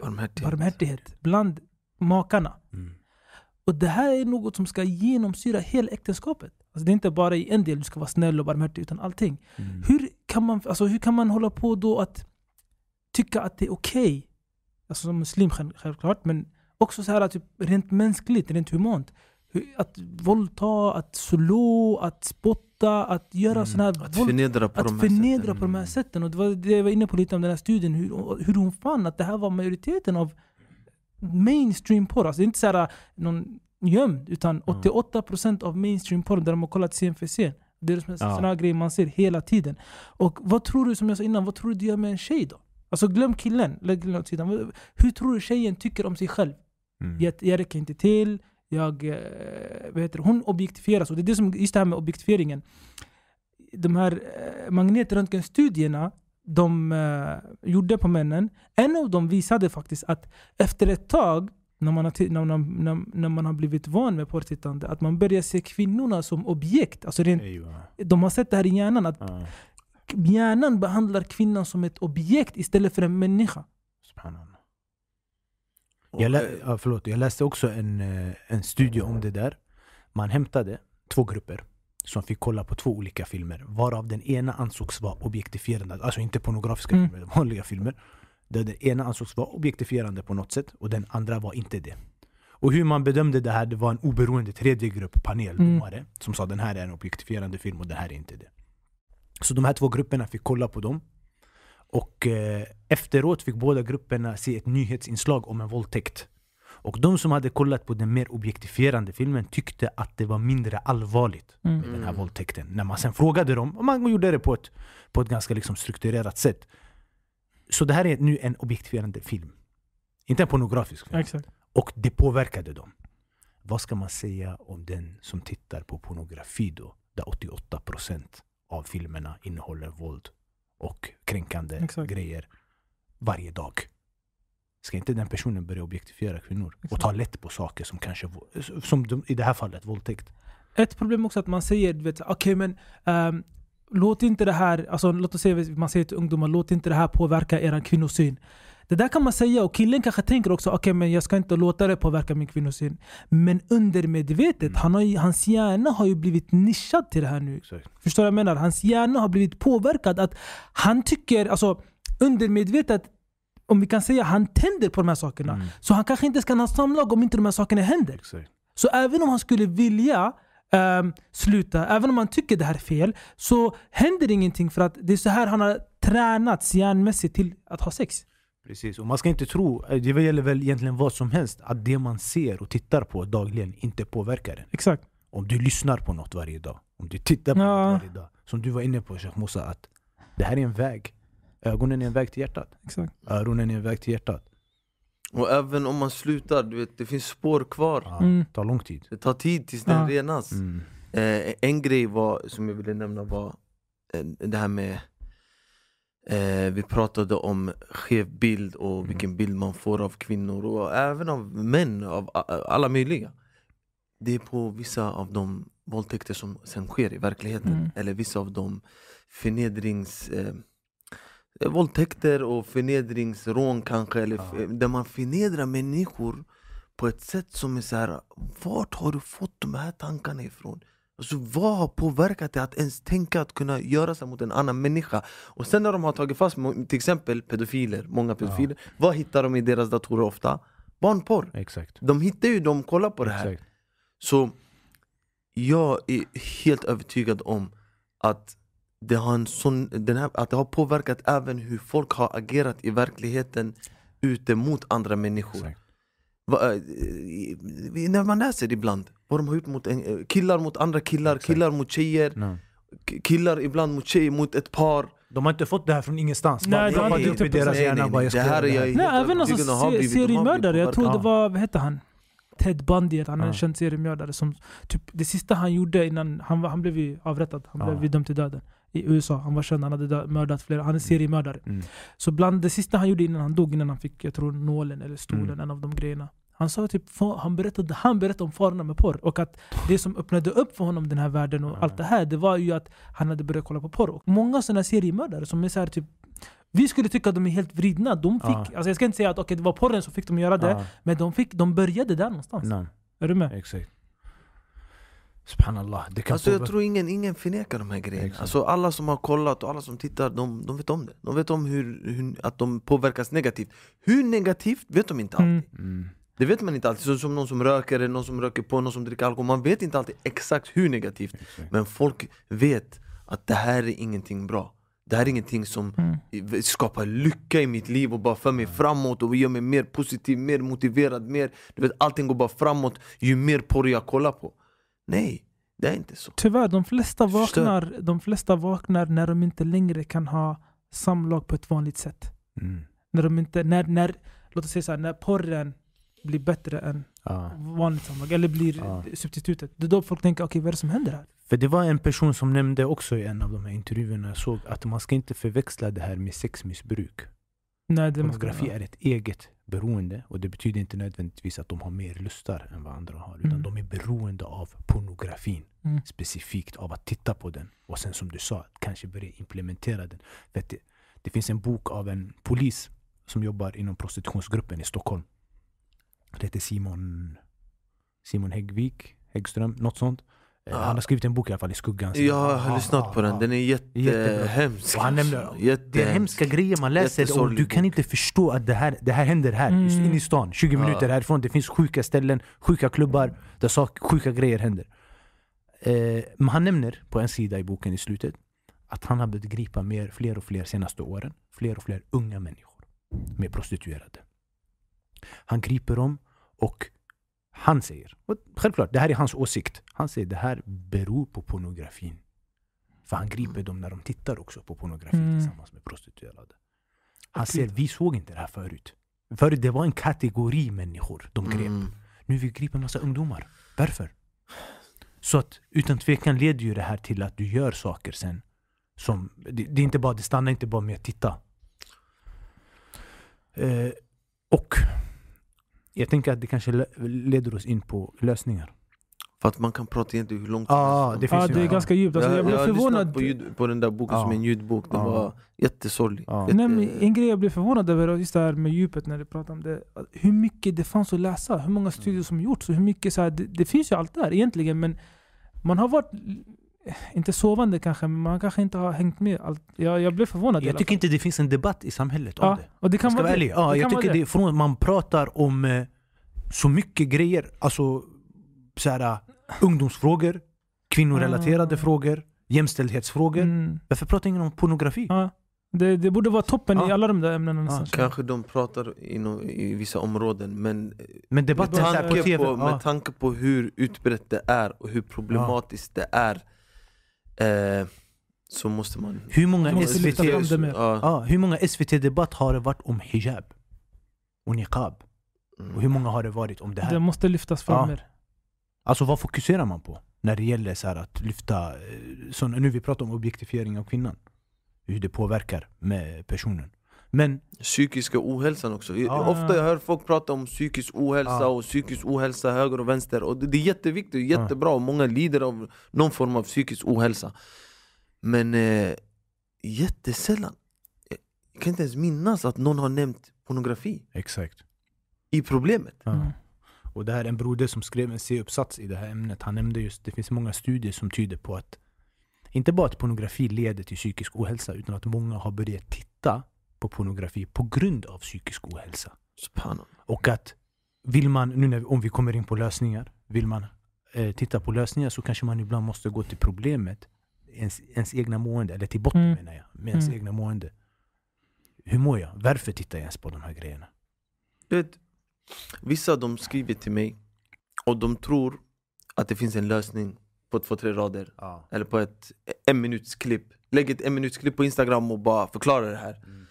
Speaker 1: Barmhärtighet.
Speaker 4: barmhärtighet bland makarna.
Speaker 3: mm,
Speaker 4: Och det här är något som ska genomsyra hela äktenskapet. Alltså det är inte bara i en del du ska vara snäll och barmhärtig, utan allting.
Speaker 3: mm.
Speaker 4: Hur kan man, alltså hur kan man hålla på då att tycka att det är okej? Alltså som muslim själv- självklart, men också så här typ rent mänskligt, rent humant. Att våldta, att slå, att spotta, att göra
Speaker 3: Mm.
Speaker 4: sådana här
Speaker 1: Att
Speaker 4: våld,
Speaker 1: förnedra på
Speaker 4: att
Speaker 1: de här
Speaker 4: förnedra
Speaker 1: sätten.
Speaker 4: på de här sätten. Och det var det jag var inne på lite om den här studien, hur, hur hon fann att det här var majoriteten av mainstream porr. Alltså det är inte så här någon gömd, utan 88% av mainstream porr där de har kollat scen för scen. Det är
Speaker 3: Ja.
Speaker 4: sådana här grejer man ser hela tiden. Och vad tror du, som jag sa innan, vad tror du det gör med en tjej då? Alltså glöm killen, lägg killen åt sidan. Hur tror du tjejen tycker om sig själv?
Speaker 3: Mm.
Speaker 4: Jag, jag räcker inte till, jag, eh, vad heter hon objektifieras. Och det är det som, just det här med objektifieringen. De här eh, magnetröntgenstudierna de eh, gjorde på männen, en av dem visade faktiskt att efter ett tag, när man har, när, när, när, man har blivit van med porrtittande, att man börjar se kvinnorna som objekt. Alltså rent, de har sett det här i hjärnan, att
Speaker 3: Ja,
Speaker 4: hjärnan behandlar kvinnan som ett objekt istället för en människa.
Speaker 3: subhanallah. Jag, lä-
Speaker 1: eh,
Speaker 3: ja, förlåt, jag läste också en, eh, en studie om det där. Man hämtade två grupper som fick kolla på två olika filmer. Varav den ena ansågs vara objektifierande, alltså inte pornografiska
Speaker 4: Mm.
Speaker 3: filmer, vanliga filmer. Där den ena ansågs vara objektifierande på något sätt och den andra var inte det. Och hur man bedömde det här, det var en oberoende tredje grupp panel,
Speaker 4: Mm.
Speaker 3: som sa den här är en objektifierande film och den här är inte det. Så de här två grupperna fick kolla på dem. Och eh, efteråt fick båda grupperna se ett nyhetsinslag om en våldtäkt. Och de som hade kollat på den mer objektifierande filmen tyckte att det var mindre allvarligt
Speaker 4: Mm.
Speaker 3: med den här våldtäkten. När man sen frågade dem, och man gjorde det på ett, på ett ganska liksom strukturerat sätt. Så det här är nu en objektifierande film. Inte en pornografisk film.
Speaker 4: Exakt.
Speaker 3: Och det påverkade dem. Vad ska man säga om den som tittar på pornografi då? Där 88% av filmerna innehåller våld och kränkande
Speaker 4: Exakt.
Speaker 3: grejer varje dag. Ska inte den personen börja objektifiera kvinnor? Och
Speaker 4: Exakt.
Speaker 3: ta lätt på saker som kanske, som de, i det här fallet, våldtäkt.
Speaker 4: Ett problem också att man säger, vet, okej men ehm, låt inte det här, alltså låt oss säga man säger till ungdomar, låt inte det här påverka er kvinnosyn. Det där kan man säga och killen kanske tänker också, okej men jag ska inte låta det påverka min kvinnosyn. Men undermedvetet,
Speaker 3: Mm.
Speaker 4: han har ju, hans hjärna har ju blivit nischad till det här nu. Förstår du vad jag menar? Hans hjärna har blivit påverkad att han tycker, alltså undermedvetet, om vi kan säga han tänder på de här sakerna.
Speaker 3: Mm.
Speaker 4: Så han kanske inte ska ha samlag om inte de här sakerna händer.
Speaker 3: Exakt.
Speaker 4: Så även om han skulle vilja ehm, sluta, även om han tycker det här är fel, så händer ingenting för att det är så här han har tränats hjärnmässigt till att ha sex.
Speaker 3: Precis, och man ska inte tro, eh, det gäller väl egentligen vad som helst, att det man ser och tittar på dagligen inte påverkar en.
Speaker 4: Exakt.
Speaker 3: Om du lyssnar på något varje dag, om du tittar på
Speaker 4: Ja.
Speaker 3: något varje dag. Som du var inne på Sheikh Musa, att det här är en väg. Ögonen är en väg till hjärtat.
Speaker 4: Exakt.
Speaker 3: Öronen är en väg till hjärtat.
Speaker 1: Och även om man slutar, du vet, det finns spår kvar.
Speaker 3: Ja,
Speaker 4: Mm.
Speaker 3: tar lång tid.
Speaker 1: Det tar tid tills den
Speaker 4: Ja.
Speaker 1: renas.
Speaker 3: Mm.
Speaker 1: Eh, en grej var, som jag ville nämna var eh, det här med eh, Vi pratade om skev bild och
Speaker 3: Mm.
Speaker 1: vilken bild man får av kvinnor och även av män, av alla möjliga Det är på vissa av de våldtäkter som sen sker i verkligheten
Speaker 4: Mm.
Speaker 1: Eller vissa av de förnedrings eh, Våldtäkter och förnedringsrån kanske eller
Speaker 3: Ja.
Speaker 1: Där man förnedrar människor på ett sätt som är så här. Vart har du fått de här tankarna ifrån? Alltså, vad har påverkat dig att ens tänka att kunna göra så här mot en annan människa? Och sen när de har tagit fast till exempel pedofiler, många pedofiler Vad hittar de i deras datorer ofta? Barnporr!
Speaker 3: Exakt.
Speaker 1: De hittar ju, de kollar på det här
Speaker 3: Exakt.
Speaker 1: Så jag är helt övertygad om att det har, en sån, den här, att det har påverkat även hur folk har agerat i verkligheten ute mot andra människor. Va, eh, när man läser ibland vad de har gjort mot en, eh, killar mot andra killar,
Speaker 3: Exakt.
Speaker 1: killar mot tjejer,
Speaker 3: No.
Speaker 1: killar ibland mot tjejer, mot ett par
Speaker 3: De har inte fått det här från ingenstans.
Speaker 4: Nej,
Speaker 3: Bara
Speaker 4: det har
Speaker 3: ploppat
Speaker 4: inte
Speaker 3: upp i
Speaker 4: typ-
Speaker 3: deras
Speaker 1: Nej, nej, nej. Det här är jag
Speaker 4: Nej, även alltså se- seriemördare. Jag tror det var, vad hette han? Ted Bundy, han är en
Speaker 3: Ja.
Speaker 4: känd seriemördare som typ, det sista han gjorde innan, han, han blev ju avrättad, han
Speaker 3: Ja.
Speaker 4: blev dömd till döden. i USA. Han var känd, han hade mördat flera, han är seriemördare.
Speaker 3: Mm.
Speaker 4: Så bland det sista han gjorde innan han dog, innan han fick jag tror nålen eller stolen,
Speaker 3: Mm.
Speaker 4: en av de grejerna. Han sa typ, han berättade, han berättade om farorna med porr och att det som öppnade upp för honom den här världen och
Speaker 3: Ja.
Speaker 4: allt det här, det var ju att han hade börjat kolla på porr. Och många sådana seriemördare som är så här typ vi skulle tycka att de är helt vridna. De fick,
Speaker 3: Ja.
Speaker 4: alltså jag ska inte säga att okej, det var porren som fick dem att göra det,
Speaker 3: Ja,
Speaker 4: men de, fick, de började där någonstans.
Speaker 3: namn.
Speaker 4: Är du med?
Speaker 3: Exakt. Subhanallah. Det kan
Speaker 1: Alltså jag tror ingen, ingen förnekar de här grejerna.
Speaker 3: Exakt.
Speaker 1: Alltså alla som har kollat och alla som tittar, de, de vet om det. De vet om hur, hur, att de påverkas negativt. Hur negativt vet de inte alltid.
Speaker 4: Mm.
Speaker 3: Mm.
Speaker 1: Det vet man inte alltid. Så, som någon som röker, eller någon som röker på, någon som dricker alkohol. Man vet inte alltid exakt hur negativt.
Speaker 3: Exakt.
Speaker 1: Men folk vet att det här är ingenting bra. Det här är ingenting som
Speaker 4: Mm.
Speaker 1: skapar lycka i mitt liv och bara för mig framåt och gör mig mer positiv, mer motiverad, mer... Du vet, allting går bara framåt ju mer porr jag kollar på. Nej, det är inte så.
Speaker 4: Tyvärr, de flesta, vaknar, de flesta vaknar när de inte längre kan ha samlag på ett vanligt sätt.
Speaker 3: Mm.
Speaker 4: När de inte, när, när, låt oss säga så här, när porren blir bättre än
Speaker 3: Ja.
Speaker 4: vanligt samlag, eller blir
Speaker 3: Ja.
Speaker 4: substitutet. Det är då folk tänker, okej vad är det som händer här?
Speaker 3: För det var en person som nämnde också i en av de här intervjuerna jag såg att man ska inte förväxla det här med sexmissbruk.
Speaker 4: Nej,
Speaker 3: Pornografi är ett eget beroende och det betyder inte nödvändigtvis att de har mer lustar än vad andra har. Utan
Speaker 4: Mm.
Speaker 3: de är beroende av pornografin.
Speaker 4: Mm.
Speaker 3: Specifikt av att titta på den. Och sen som du sa, kanske börja implementera den. För det, det finns en bok av en polis som jobbar inom prostitutionsgruppen i Stockholm. Det heter Simon, Simon Häggvik, Häggström, något sånt. Eh,
Speaker 1: Ja.
Speaker 3: Han har skrivit en bok i alla fall, I skuggan.
Speaker 1: Jag har
Speaker 3: Ah,
Speaker 1: lyssnat
Speaker 3: ah,
Speaker 1: på den, den är jättehemsk.
Speaker 3: Och han nämner, det är hemska grejer man läser och du kan inte förstå att det här, det här händer här, just
Speaker 4: Mm.
Speaker 3: inne i stan. 20
Speaker 1: Ja.
Speaker 3: minuter härifrån, det finns sjuka ställen, sjuka klubbar där sak, sjuka grejer händer. Eh, men han nämner på en sida i boken i slutet att han har börjat gripa mer, fler och fler senaste åren, fler och fler unga människor med prostituerade. Han griper dem och han säger, och självklart det här är hans åsikt, han säger det här beror på pornografin. För han griper dem när de tittar också på pornografi
Speaker 4: Mm.
Speaker 3: tillsammans med prostituerade. Han säger vi såg inte det här förut. Förut det var en kategori människor de grep.
Speaker 1: Mm.
Speaker 3: Nu vi griper en massa ungdomar. Varför? Så att utan tvekan leder ju det här till att du gör saker sen. Som, det, det, är inte bara, det stannar inte bara med att titta. Eh, och jag tänker att det kanske le- leder oss in på lösningar.
Speaker 1: För att man kan prata egentligen hur långt som
Speaker 3: Ja,
Speaker 1: helst
Speaker 3: det finns
Speaker 4: Ja,
Speaker 3: ju-
Speaker 4: det är ganska djupt. Alltså, jag blev
Speaker 1: har
Speaker 4: förvånad.
Speaker 1: på, ljud, på den där boken
Speaker 3: Ja.
Speaker 1: som är en ljudbok, den
Speaker 3: Ja.
Speaker 1: var jättesorglig.
Speaker 3: Ja.
Speaker 1: Jätte-
Speaker 4: Nej, en grej jag blev förvånad över, just det här med djupet när du pratade om det. Hur mycket det fanns att läsa, hur många studier som gjorts. Och hur mycket så här, det, det finns ju allt där egentligen, men man har varit, inte sovande kanske, men man kanske inte har hängt med. Allt. Jag, jag blev förvånad. i
Speaker 3: Jag tycker inte det finns en debatt i samhället om
Speaker 4: ja,
Speaker 3: det.
Speaker 4: och det kan
Speaker 3: Jag ska
Speaker 4: vara
Speaker 3: ärlig. Ja,
Speaker 4: Det
Speaker 3: jag tycker det är från man pratar om eh, så mycket grejer, alltså så här, eh, ungdomsfrågor, kvinnorelaterade
Speaker 4: Ah.
Speaker 3: frågor, jämställdhetsfrågor.
Speaker 4: Mm,
Speaker 3: Varför pratar ingen om pornografi?
Speaker 4: ja. det, det borde vara toppen i
Speaker 3: Ja.
Speaker 4: alla de där ämnena nästan.
Speaker 1: Kanske de pratar inom, i vissa områden men
Speaker 3: Men
Speaker 1: med
Speaker 3: debatten på
Speaker 1: tanke
Speaker 3: tv...
Speaker 1: på,
Speaker 3: ja.
Speaker 1: med tanke på hur utbrett det är och hur problematiskt det är eh, så måste man...
Speaker 3: hur många
Speaker 4: Man måste
Speaker 3: SVT...
Speaker 4: lyfta fram det mer.
Speaker 1: Ja,
Speaker 3: Ja, SVT-debatt har det varit om hijab? Och niqab?
Speaker 1: mm.
Speaker 3: Och hur många har det varit om det här?
Speaker 4: Det måste lyftas fram
Speaker 3: Ja.
Speaker 4: mer.
Speaker 3: Alltså vad fokuserar man på? När det gäller så här att lyfta, eh, så nu vi pratar om objektifiering av kvinnan. Hur det påverkar med personen. Men
Speaker 1: Psykiska ohälsan också.
Speaker 3: Ja.
Speaker 1: Ofta jag hör folk prata om psykisk ohälsa
Speaker 3: Ja.
Speaker 1: och psykisk ohälsa höger och vänster och det, är jätteviktigt jättebra och många lider av någon form av psykisk ohälsa Men eh, jättesällan Jag kan inte ens minnas att någon har nämnt pornografi
Speaker 3: exakt.
Speaker 1: i problemet.
Speaker 4: Mm.
Speaker 3: Och det här är en broder som skrev en C-uppsats i det här ämnet. Han nämnde just, det finns många studier som tyder på att inte bara att pornografi leder till psykisk ohälsa utan att många har börjat titta på pornografi på grund av psykisk ohälsa. Och att vill man, nu när, om vi kommer in på lösningar, vill man eh, titta på lösningar så kanske man ibland måste gå till problemet, ens, ens egna mående, eller till botten
Speaker 4: Mm.
Speaker 3: menar jag, med ens
Speaker 4: Mm.
Speaker 3: egna mående. Hur mår jag? Varför tittar jag ens på de här grejerna?
Speaker 1: Du vet, vissa de skriver till mig och de tror att det finns en lösning på två, tre rader
Speaker 3: Ja.
Speaker 1: Eller på ett en minuts klipp Lägg ett en minuts klipp på instagram och bara förklara det här
Speaker 3: Mm.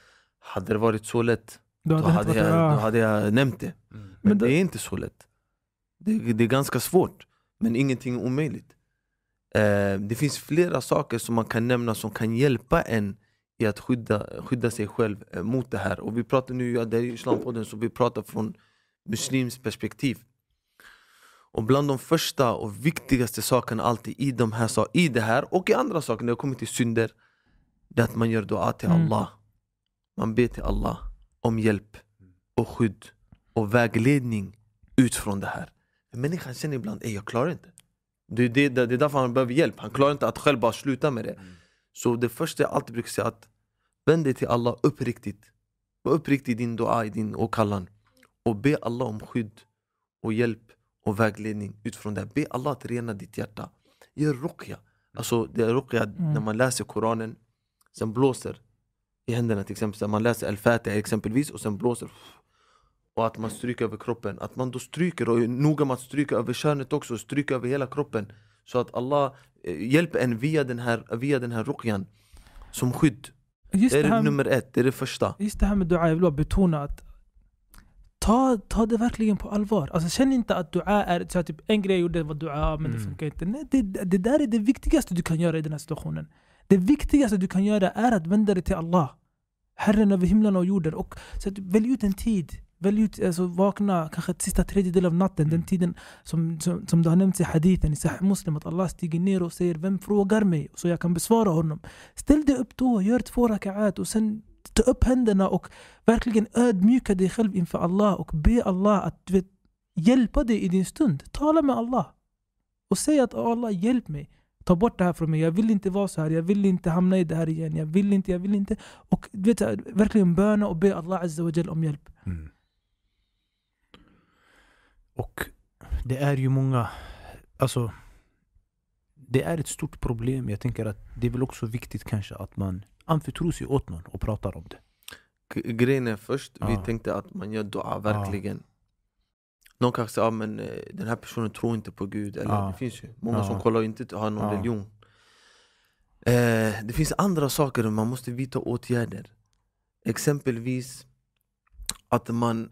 Speaker 1: Hade det varit så lätt, då
Speaker 4: hade
Speaker 1: hade,
Speaker 4: inte
Speaker 1: jag, då
Speaker 4: ja.
Speaker 1: hade jag nämnt det
Speaker 3: Mm.
Speaker 1: Men,
Speaker 4: Men
Speaker 1: det
Speaker 4: det-
Speaker 1: är inte så lätt det, det är ganska svårt, men ingenting är omöjligt Eh, det finns flera saker som man kan nämna som kan hjälpa en i att skydda, skydda sig själv eh, mot det här. Och vi pratar nu, ja, det är Islampodden, så vi pratar från muslims perspektiv. Och bland de första och viktigaste sakerna alltid i, de här, sa- i det här och i andra saker, när det kommer till synder, det är att man gör dua till
Speaker 4: Mm.
Speaker 1: Man ber till Allah om hjälp och skydd och vägledning utifrån det här. Människan känner ibland, "Ey, jag klarar inte. Det är, det, det är därför han behöver hjälp, han klarar inte att själv bara sluta med det. Så det första jag alltid brukar säga är att vänd dig till Allah uppriktigt. Var uppriktig i din dua, i din åkallan. Och be Allah om skydd och hjälp och vägledning utifrån det. Be Allah att rena ditt hjärta. Gör ruqya. Alltså det är ruqya när man läser Koranen, sen blåser i händerna till exempel. Så man läser Al-Fatiha exempelvis och sen blåser. Och att man stryker över kroppen. Att man då stryker och är noga med att stryka över könet också. Stryka över hela kroppen. Så att Allah eh, hjälper en via den här, via den här ruqyan. Som skydd.
Speaker 4: Just
Speaker 1: Det är
Speaker 4: det,
Speaker 1: det
Speaker 4: här,
Speaker 1: nummer ett, det är det första.
Speaker 4: just det här med dua, jag vill bara betona att ta, ta det verkligen på allvar. Alltså, känn inte att dua är så typ, en grej jag gjorde var dua, men det
Speaker 3: Mm.
Speaker 4: funkar inte. Nej, det, det där är det viktigaste du kan göra i den här situationen. Det viktigaste du kan göra är att vända dig till Allah. Herren över himlen och jorden. Och, så att, välj ut en tid. Välj ut, alltså, vakna kanske sista tredjedel av natten. Den tiden som, som, som det har nämnts i hadithen i Sahih Muslim. Att Allah stiger ner och säger Vem frågar mig? Så jag kan besvara honom. Ställ dig upp då, gör två raka'at och sen ta upp händerna och verkligen ödmjuka dig själv inför Allah och be Allah att vet, hjälpa dig i din stund. Tala med Allah. Och säg att "Oh, Allah hjälp mig. Ta bort det här från mig. Jag vill inte vara så här. Jag vill inte hamna i det här igen. Jag vill inte, jag vill inte. Och du vet, verkligen böna och be Allah Azza wa Jal om hjälp.
Speaker 3: Mm. Och det är ju många, alltså det är ett stort problem. Jag tänker att det är väl också viktigt kanske att man anförtror sig åt någon och pratar om det.
Speaker 1: Grejen är först, vi
Speaker 3: Ja.
Speaker 1: tänkte att man gör dua verkligen. Någon kanske säger, ah, men eh, den här personen tror inte på Gud. Eller
Speaker 3: Ja.
Speaker 1: det finns ju många
Speaker 3: Ja.
Speaker 1: som kollar och inte har någon
Speaker 3: Ja.
Speaker 1: religion. Eh, det finns andra saker man måste vidta åtgärder. Exempelvis att man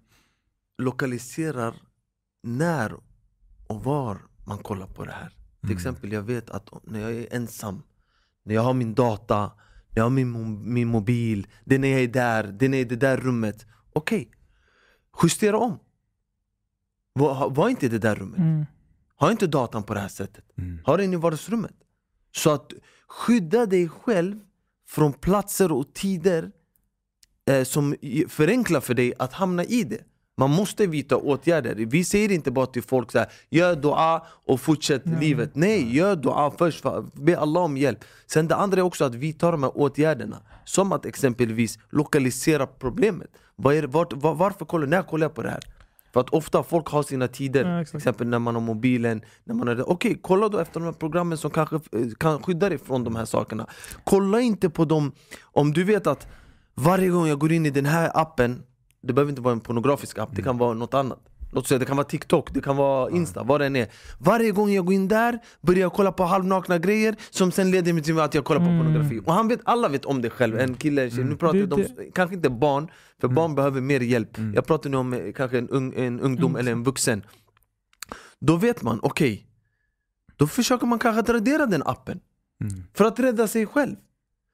Speaker 1: lokaliserar när och var man kollar på det här. Till
Speaker 3: Mm.
Speaker 1: exempel, jag vet att när jag är ensam, när jag har min data, när jag har min, min mobil, det är när jag är där, det är när jag är i det där rummet. Okej, justera om. Var, var inte i det där rummet.
Speaker 4: Mm.
Speaker 1: Ha inte datan på det här sättet.
Speaker 3: Mm.
Speaker 1: Ha den i vardagsrummet. Så att skydda dig själv från platser och tider eh, som förenklar för dig att hamna i det. Man måste vidta åtgärder. Vi säger inte bara till folk så här, gör dua och fortsätt
Speaker 4: Nej.
Speaker 1: livet. Nej, gör dua först. för- Be Allah om hjälp. Sen det andra är också att vidta de här åtgärderna. Som att exempelvis lokalisera problemet. Det- vart, var, varför kollar, när kollar jag på det här? För att ofta folk har sina tider,
Speaker 4: Ja,
Speaker 1: till exempel när man har mobilen, när man det. Okej, kolla då efter de här programmen som kanske eh, kan skydda dig från de här sakerna. Kolla inte på dem, om du vet att varje gång jag går in i den här appen, det behöver inte vara en pornografisk app, det kan vara något annat. Låt säga det kan vara TikTok, det kan vara Insta, vad det än är. Varje gång jag går in där börjar jag kolla på halvnakna grejer som sen leder mig till att jag kollar på
Speaker 4: Mm.
Speaker 1: pornografi. Och han vet, alla vet om det själv, en kille, en tjej. Nu pratar jag om, kanske inte barn, för barn behöver mer hjälp. Jag pratar nu om eh, kanske en, ung, en ungdom
Speaker 4: Mm.
Speaker 1: eller en vuxen. Då vet man, okej, då försöker man kanske att radera den appen.
Speaker 3: Mm.
Speaker 1: För att rädda sig själv.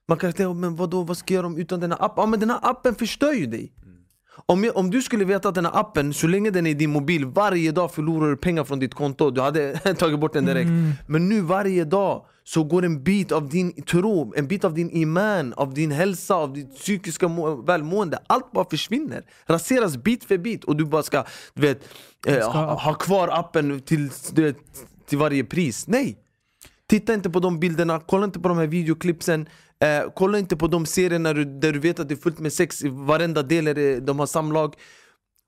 Speaker 1: Man kan tänka, men vadå, vad ska jag göra om utan den här appen? Ja men den här appen förstör ju dig. Om, jag, om du skulle veta att den här appen, så länge den är i din mobil, varje dag förlorar du pengar från ditt konto, du hade tagit bort den direkt.
Speaker 4: Mm.
Speaker 1: Men nu varje dag så går en bit av din tro, en bit av din iman, av din hälsa, av ditt psykiska må- välmående. Allt bara försvinner, raseras bit för bit och du bara ska, du vet, eh, ha, ha kvar appen till, vet, till varje pris. Nej! Titta inte på de bilderna, kolla inte på de här videoklippsen eh, Kolla inte på de serierna där du, vet att det är fullt med sex i varenda del är de har samlag.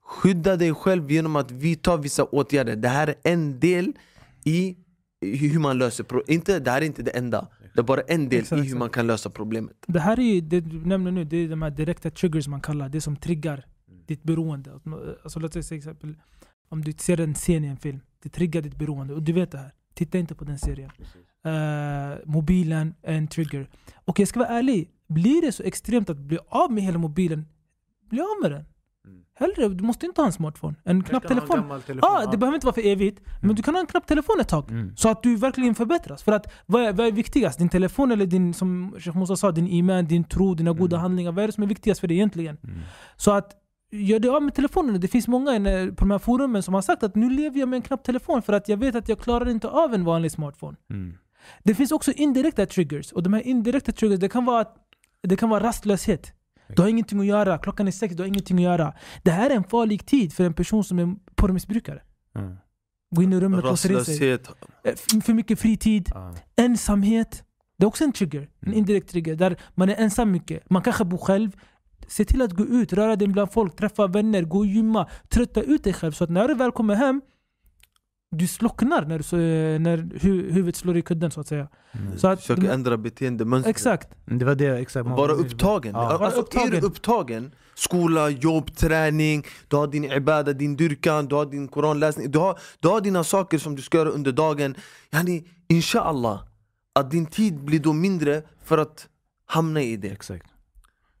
Speaker 1: Skydda dig själv genom att vidta vissa åtgärder. Det här är en del i hur man löser problemet Det här är inte det enda. Det är bara en del
Speaker 4: Exakt,
Speaker 1: i hur man kan lösa problemet.
Speaker 4: Det här är det du nämner nu, det är de här direkta triggers man kallar det som triggar ditt beroende. Alltså låt säga exempel, om du ser en scen i en film, det triggar ditt beroende. Och du vet det här. Titta inte på den serien. Eh, mobilen en trigger. Och jag ska vara ärlig, blir det så extremt att bli av med hela mobilen, bli av med den. Hellre, du måste inte ha en smartphone. En knapp telefon.
Speaker 3: telefon.
Speaker 4: Ja, det behöver inte vara för evigt. Men du kan ha en knapp telefon ett tag.
Speaker 3: Mm.
Speaker 4: Så att du verkligen förbättras. För att vad är, vad är viktigast? Din telefon eller din, som Sheikh Musa sa, din iman, din tro, dina goda
Speaker 3: Mm.
Speaker 4: handlingar. Vad är det som är viktigast för dig egentligen?
Speaker 3: Mm.
Speaker 4: Så att gör dig av med telefonen. Det finns många på de här forumen som har sagt att nu lever jag med en knapp telefon för att jag vet att jag klarar inte av en vanlig smartphone. Det finns också indirekta triggers. Och de här indirekta triggers, det kan vara, det kan vara rastlöshet. Du har ingenting att göra, klockan är sex, du har ingenting att göra. Det här är en farlig tid för en person som är porrmissbrukare.
Speaker 3: Mm.
Speaker 4: Gå in i rummet, in sig. Eh, För mycket fritid,
Speaker 3: Ja.
Speaker 4: ensamhet. Det är också en trigger, en
Speaker 3: Mm.
Speaker 4: indirekt trigger. Där man är ensam mycket. Man kanske bor själv. Se till att gå ut, röra dig bland folk, träffa vänner, gå och gymma. Trötta ut dig själv så att när du väl kommer hem, du slocknar när, du, när hu- huvudet slår i kudden så att säga.
Speaker 3: Mm.
Speaker 4: Så att,
Speaker 1: försöker ändra beteendemönster.
Speaker 4: exakt.
Speaker 3: Det var det, exakt.
Speaker 1: Bara upptagen.
Speaker 3: Ja.
Speaker 1: Alltså,
Speaker 4: Bara
Speaker 1: Är du
Speaker 4: upptagen.
Speaker 1: upptagen, skola, jobb, träning, du har din ibada, din dyrkan, du har din koranläsning, du har, du har dina saker som du ska göra under dagen. Yani, inshallah, att din tid blir då mindre för att hamna i det.
Speaker 3: Exakt.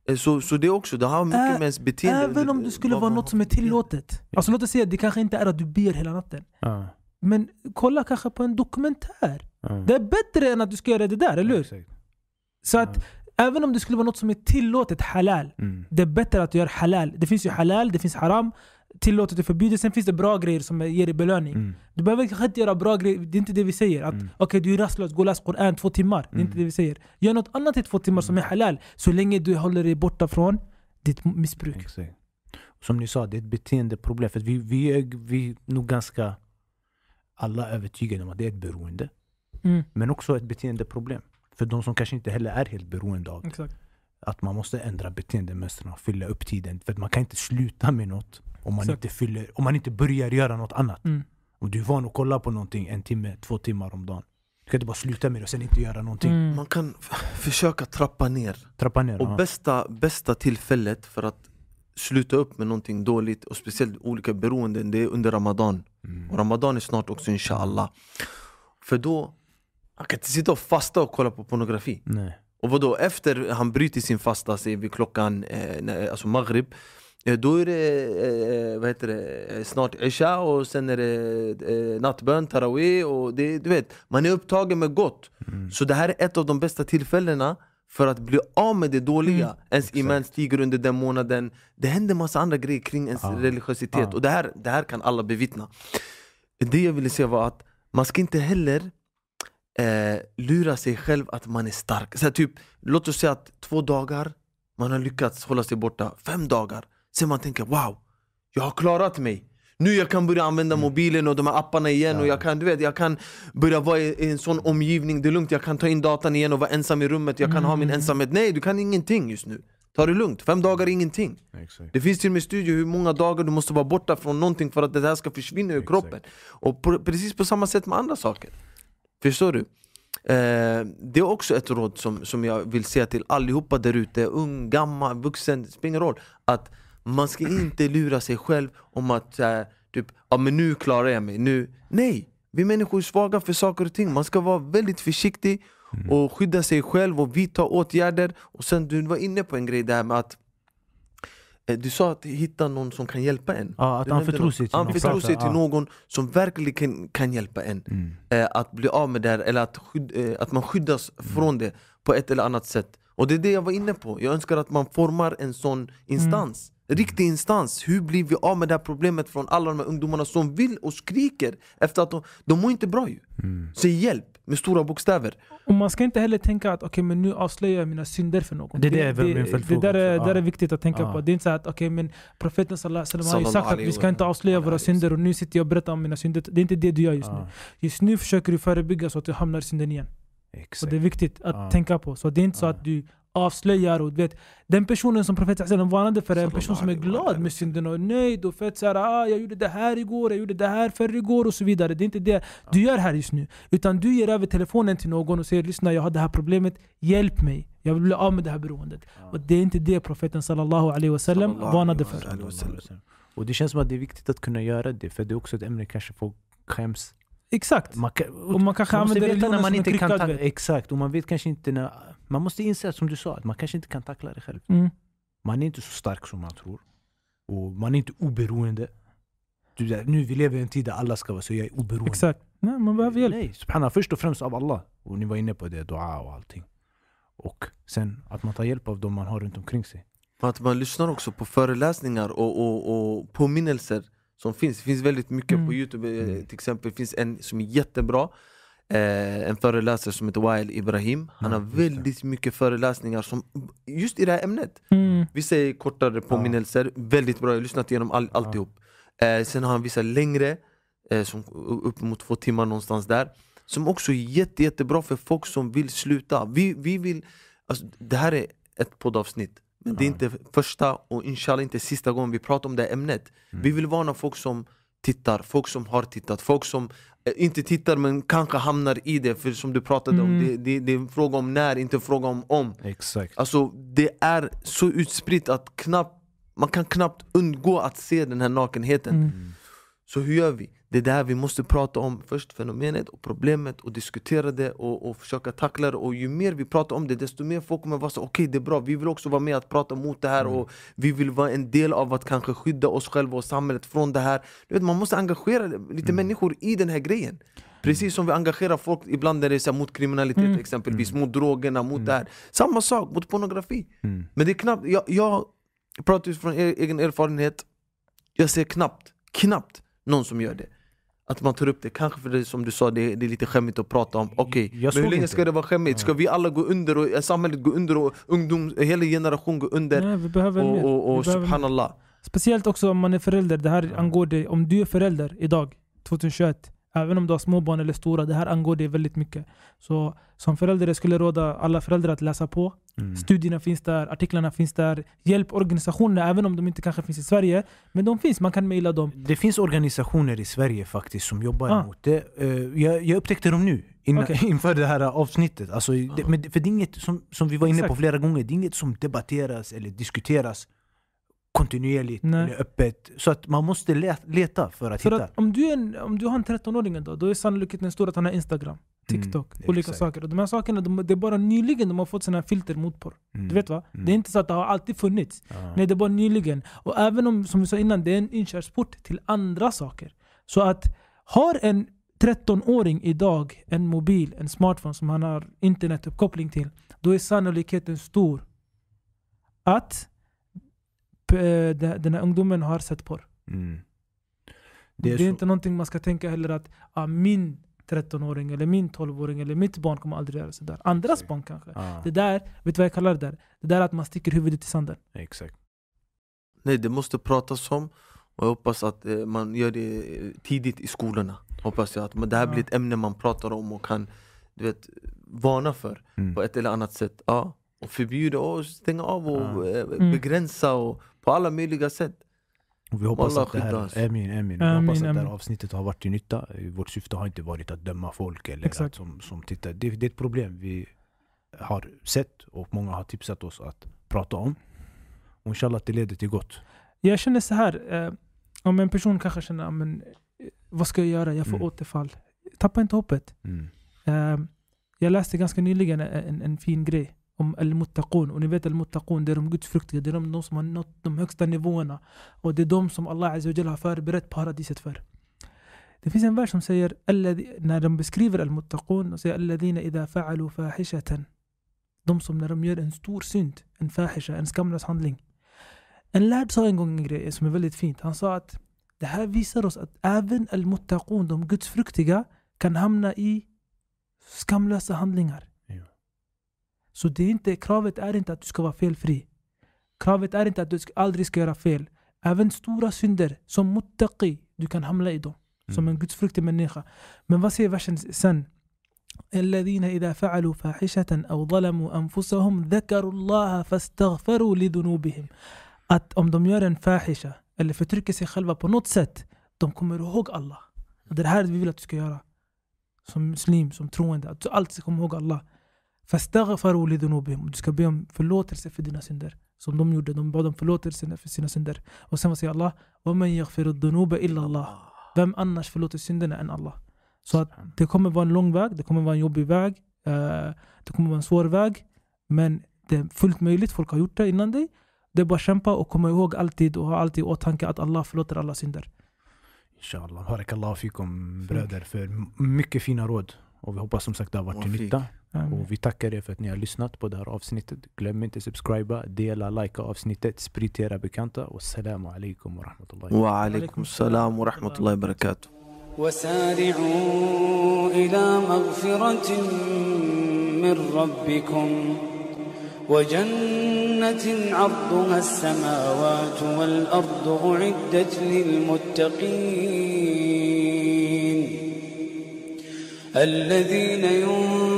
Speaker 1: Eh, Så, så det också, det har mycket
Speaker 4: Ä-
Speaker 1: med ens beteende
Speaker 4: Även om det skulle vara något som är tillåtet. Alltså låt oss säga att det kanske inte är att du ber hela natten.
Speaker 3: Ja.
Speaker 4: Men kolla kanske på en dokumentär.
Speaker 3: Ja.
Speaker 4: Det är bättre än att du ska göra det där, eller hur?
Speaker 3: Exakt.
Speaker 4: Så att även om det skulle vara något som är tillåtet halal,
Speaker 3: Mm.
Speaker 4: det är bättre att du gör halal. Det finns ju halal, det finns haram, tillåtet och förbjudet. Sen finns det bra grejer som ger dig belöning.
Speaker 3: Mm.
Speaker 4: Du behöver kanske inte göra bra grejer, det är inte det vi säger. Att
Speaker 3: Mm.
Speaker 4: okej du är rastlös, gå och läs Koran två timmar. Det är inte
Speaker 3: Mm.
Speaker 4: det vi säger. Gör något annat i två timmar som är halal, så länge du håller dig borta från ditt missbruk.
Speaker 3: Exakt. Som ni sa, det är ett beteendeproblem. För vi, vi, är, vi nog ganska alla övertygade om att det är ett beroende.
Speaker 4: Mm.
Speaker 3: Men också ett beteendeproblem. För de som kanske inte heller är helt beroende av
Speaker 4: Exakt.
Speaker 3: att man måste ändra beteendemönstren och fylla upp tiden. För att man kan inte sluta med något om man,
Speaker 4: Exakt.
Speaker 3: inte, fyller, om man inte börjar göra något annat.
Speaker 4: Mm.
Speaker 3: Om du är van att kolla på någonting en timme, två timmar om dagen. Du kan inte bara sluta med det och sen inte göra någonting.
Speaker 4: Mm.
Speaker 1: Man kan försöka trappa ner.
Speaker 3: Trappa ner.
Speaker 1: Och bästa, bästa tillfället för att sluta upp med någonting dåligt, och speciellt olika beroenden, det är under Ramadan.
Speaker 3: Mm.
Speaker 1: Och Ramadan är snart också inshallah. För då, man kan inte sitta och fasta och kolla på pornografi.
Speaker 3: Nej.
Speaker 1: Och vadå, efter han bryter sin fasta, säger vi klockan, eh, när- alltså maghrib eh, Då är det, eh, vad heter det, eh, snart isha och sen är det eh, nattbön, tarawih och det, du vet Man är upptagen med gott
Speaker 3: Mm.
Speaker 1: Så det här är ett av de bästa tillfällena för att bli av med det dåliga
Speaker 4: Mm.
Speaker 1: Ens iman stiger under den månaden Det händer massa andra grejer kring ens
Speaker 3: Ja.
Speaker 1: religiositet
Speaker 3: Ja.
Speaker 1: och det här, det här kan alla bevittna Det jag ville säga var att man ska inte heller eh, lura sig själv att man är stark. Så här, typ, låt oss säga att två dagar, man har lyckats hålla sig borta. Fem dagar, sen man tänker wow, jag har klarat mig. Nu jag kan börja använda mobilen och de här apparna igen och
Speaker 3: Ja.
Speaker 1: jag kan, du vet, jag kan börja vara i en sån omgivning, det är lugnt, jag kan ta in datan igen och vara ensam i rummet, jag kan ha min ensamhet. Nej, du kan ingenting just nu. Ta det lugnt, fem dagar är ingenting.
Speaker 3: Exakt.
Speaker 1: Det finns till och med studier hur många dagar du måste vara borta från någonting för att det här ska försvinna ur
Speaker 3: Exakt.
Speaker 1: kroppen. Och på, precis på samma sätt med andra saker. Förstår du? Eh, det är också ett råd som, som jag vill säga till allihopa där ute, ung, gammal, vuxen, det spelar ingen roll. Att man ska inte lura sig själv om att eh, typ, ja, men nu klarar jag mig. Nu. Nej! Vi människor är svaga för saker och ting. Man ska vara väldigt försiktig och skydda sig själv och vidta åtgärder. Och sen du var inne på en grej där med att eh, du sa att hitta någon som kan hjälpa en.
Speaker 3: Ja, att anförtro sig till någon.
Speaker 1: Anförtro sig till någon som verkligen kan, kan hjälpa en
Speaker 3: Mm.
Speaker 1: eh, att bli av med det här, eller att, skydd, eh, att man skyddas från det på ett eller annat sätt. Och det är det jag var inne på, jag önskar att man formar en sån instans Riktig instans, hur blir vi av med det här problemet från alla de här ungdomarna som vill och skriker efter att de, de mår inte bra ju
Speaker 3: Mm.
Speaker 1: Säg hjälp med stora bokstäver
Speaker 4: Och man ska inte heller tänka att okej men nu avslöjar jag mina synder för någon.
Speaker 3: Det är det vill- min
Speaker 4: det,
Speaker 3: följdfråga
Speaker 4: där, är,
Speaker 3: också.
Speaker 4: där är viktigt att tänka
Speaker 3: Ja.
Speaker 4: på. Det är inte så att okej men profeten sallallahu alaihi wasallam har ju sagt att vi ska inte avslöja våra synder och nu sitter jag och berättar om mina synder. Det är inte det du gör just nu.
Speaker 3: Ja,
Speaker 4: Just nu försöker du förebygga så att du hamnar i synden igen. Och
Speaker 3: exakt.
Speaker 4: det är viktigt att
Speaker 3: Ja.
Speaker 4: tänka på. Så det är inte så
Speaker 3: Ja.
Speaker 4: att du avslöjar och du vet Den personen som profeten sallallahu varnade för är en person som är glad med synden och nöjd och fett såhär ah, jag gjorde det här igår, jag gjorde det här förrgår och så vidare. Det är inte det du gör här just nu. Utan du ger över telefonen till någon och säger lyssna jag har det här problemet, hjälp mig. Jag vill bli av med det här beroendet. Och det är inte det profeten sallallahu alaihi wasallam varnade för.
Speaker 3: Och det känns som att det är viktigt att kunna göra det, för det är också ett ämne kanske folk skäms.
Speaker 4: Exakt.
Speaker 3: Man, kan,
Speaker 4: Och man kanske
Speaker 3: man
Speaker 4: använder religionen
Speaker 3: när man
Speaker 4: som en
Speaker 3: inte kan ta. Exakt, och man vet kanske inte när... Man måste inse, som du sa, att man kanske inte kan tackla det själv.
Speaker 4: Mm.
Speaker 3: Man är inte så stark som man tror. Och man är inte oberoende. Du, nu vi lever i en tid där alla ska vara så jag är oberoende.
Speaker 4: Exakt. Nej, man behöver hjälp.
Speaker 3: Nej, subhanallah, först och främst av Allah. Och ni var inne på det, dua och allting. Och sen att man tar hjälp av dem man har runt omkring sig.
Speaker 1: Att man lyssnar också på föreläsningar och, och, och påminnelser som finns. Det finns väldigt mycket
Speaker 4: Mm.
Speaker 1: på Youtube, eh, till exempel finns en som är jättebra eh, En föreläsare som heter Wael Ibrahim. Han har väldigt mycket föreläsningar som just i det här ämnet.
Speaker 4: Mm.
Speaker 1: Vissa är kortare påminnelser, väldigt bra, jag har lyssnat igenom all, alltihop. Eh, Sen har han vissa längre, eh, som upp mot två timmar någonstans där Som också är jätte, jättebra för folk som vill sluta. Vi, vi vill, alltså, det här är ett poddavsnitt Men det är inte första och inshallah inte sista gången vi pratar om det här ämnet.
Speaker 3: Mm.
Speaker 1: Vi vill varna folk som tittar, folk som har tittat, folk som inte tittar men kanske hamnar i det För som du pratade om,
Speaker 4: Mm.
Speaker 1: det, det, det är en fråga om när, inte en fråga om om
Speaker 3: Exakt.
Speaker 1: Alltså det är så utspritt att knappt, man kan knappt undgå att se den här nakenheten
Speaker 4: Mm.
Speaker 1: Så hur gör vi? Det är det här vi måste prata om först, fenomenet och problemet och diskutera det och, och försöka tackla det. Och ju mer vi pratar om det desto mer folk kommer vara så okej det är bra, vi vill också vara med att prata mot det här och vi vill vara en del av att kanske skydda oss själva och samhället från det här. Du vet, Man måste engagera lite människor i den här grejen. Precis som vi engagerar folk ibland när det är så här, mot kriminalitet
Speaker 4: Mm.
Speaker 1: exempelvis, mot drogerna, mot det här. Samma sak mot pornografi.
Speaker 3: Mm.
Speaker 1: Men det är knappt, jag, jag pratar utifrån egen erfarenhet. Jag ser knappt, knappt någon som gör det Att man tar upp det, kanske för det som du sa, det, det är lite skämmigt att prata om Okej,
Speaker 3: Jag
Speaker 1: men hur länge
Speaker 3: inte.
Speaker 1: ska det vara skämmigt? Ska vi alla gå under, och eh, samhället gå under och ungdom, hela generation gå under?
Speaker 4: Nej, vi behöver
Speaker 1: och och, och
Speaker 4: Vi behöver
Speaker 1: subhanallah
Speaker 4: Speciellt också om man är förälder. Det här angår dig. Om du är förälder idag, 2021, även om du har små barn eller stora, det här angår dig väldigt mycket. Så som förälder jag skulle råda alla föräldrar att läsa på.
Speaker 3: Mm.
Speaker 4: Studierna finns där, artiklarna finns där. Hjälp organisationerna, även om de inte kanske finns i Sverige. Men de finns, man kan mejla dem.
Speaker 3: Det finns organisationer i Sverige faktiskt som jobbar
Speaker 4: Ah.
Speaker 3: mot det. Eh, jag, jag upptäckte dem nu, innan,
Speaker 4: Okej.
Speaker 3: inför det här avsnittet. Alltså, det, men, det- för det är inget som, som vi var inne på
Speaker 4: Exakt.
Speaker 3: flera gånger, det är inget som debatteras eller diskuteras kontinuerligt
Speaker 4: Nej.
Speaker 3: eller öppet. Så att man måste le- leta för att
Speaker 4: För
Speaker 3: hitta.
Speaker 4: att om du, är en, om du har en 13-åring idag, då är sannolikheten stor att han har Instagram, TikTok,
Speaker 3: Mm,
Speaker 4: olika
Speaker 3: exakt.
Speaker 4: saker. Och de här sakerna, de, det är bara nyligen de har fått här filter mot porr.
Speaker 3: Mm.
Speaker 4: Du vet va?
Speaker 3: Mm.
Speaker 4: Det är inte så att det har alltid funnits.
Speaker 3: Ja.
Speaker 4: Nej, det är bara nyligen. Och även om, som vi sa innan, det är en inkörsport till andra saker. Så att har en 13-åring idag en mobil, en smartphone som han har internetuppkoppling till, då är sannolikheten stor att den här ungdomen har sett porr.
Speaker 3: Mm.
Speaker 4: Det
Speaker 3: Det
Speaker 4: är,
Speaker 3: är så-
Speaker 4: inte någonting man ska tänka heller att ah, min 13-åring eller min 12-åring eller mitt barn kommer aldrig göra sådär. Andras barn kanske.
Speaker 3: Ja,
Speaker 4: Det där, vet du vad jag kallar det där? Det där är att man sticker huvudet i sanden.
Speaker 3: exakt.
Speaker 1: Nej det måste pratas om och jag hoppas att eh, man gör det eh, tidigt i skolorna Hoppas jag att men det här blir ett ämne man pratar om och kan du vet, varna för
Speaker 3: Mm.
Speaker 1: på ett eller annat sätt ja. Och förbjuda och stänga av och
Speaker 3: Ja.
Speaker 1: eh,
Speaker 4: Mm.
Speaker 1: begränsa och på alla möjliga sätt
Speaker 3: Och vi hoppas att det här, amin, amin. Vi
Speaker 4: Amin,
Speaker 3: hoppas att det här avsnittet har varit till nytta. Vårt syfte har inte varit att döma folk eller
Speaker 4: Exakt.
Speaker 3: att som, som tittar. Det, det är ett problem vi har sett och många har tipsat oss att prata om. Och inshallah att det leder till gott.
Speaker 4: Jag känner så här. Eh, om en person kanske känner, "Ah, men, eh, vad ska jag göra? Jag får
Speaker 3: Mm.
Speaker 4: återfall. Tappa inte hoppet.
Speaker 3: Mm.
Speaker 4: Eh, jag läste ganska nyligen en, en, en fin grej om al-muttaqun. Och ni vet al-muttaqun, det är de gudsfruktiga. Det är de, de som har nått de högsta nivåerna. Och det är de som Allah Azza har förberett paradiset för. Det finns en vers som säger, när de beskriver al-muttaqun, de säger alladhina idha fa'alu fahishatan. De som när de gör en stor synd, en fahisha, en skamlös handling. En lärd sa en gång en grej som är väldigt fint. Han sa att det här visar oss att även al-muttaqun, de gudsfruktiga, kan hamna i skamlösa handlingar.
Speaker 3: Ja.
Speaker 4: Så det är inte, kravet är inte att du ska vara felfri. Kravet är inte att du ska, aldrig ska göra fel. Även stora synder som muttaqi, du kan hamna i dem. Som
Speaker 3: Mm.
Speaker 4: en gudsfruktig människa. Men vad säger versen sen? الذين إذا فعلوا فاحشة أو ظلموا أنفسهم ذكروا الله فاستغفروا لذنوبهم Att om de gör en fahisha eller förtrycker sig själva på något sätt, de kommer ihåg Allah. Och det är det här vi vill att du ska göra. Som muslim, som troende. Att du alltid ska komma ihåg Allah. فاستغفروا لذنوبهم. Du ska be om förlåtelse för dina synder. Som de gjorde, de bad om förlåtelse för sina synder. Och sen vad säger Allah? وَمَنْ يَغْفِرُ الذُّنُوبَ إِلَّا اللَّهِ Vem annars förlåter synderna än Allah? Så att det kommer vara en lång väg, det kommer vara en jobbig väg, eh, det kommer vara en svår väg. Men det är fullt möjligt, folk har gjort det innan dig. Det är bara att kämpa och komma ihåg alltid och ha alltid i åtanke att Allah förlåter alla synder.
Speaker 3: Inshallah. Barakallahu fikum bröder för m- mycket fina råd. Och vi hoppas som sagt det har varit till
Speaker 1: Wafik.
Speaker 3: nytta.
Speaker 4: Amen.
Speaker 3: Och vi tackar er för att ni har lyssnat på det här avsnittet. Glöm inte subscriba, dela, likea avsnittet, sprid till era bekanta. Och salamu alaikum wa rahmatullahi
Speaker 1: Wa alaikum salam wa rahmatullahi wa barakatuh.
Speaker 2: وسارعوا إلى مغفرة من ربكم وجنة عرضها السماوات والأرض أعدت للمتقين الذين ينفقون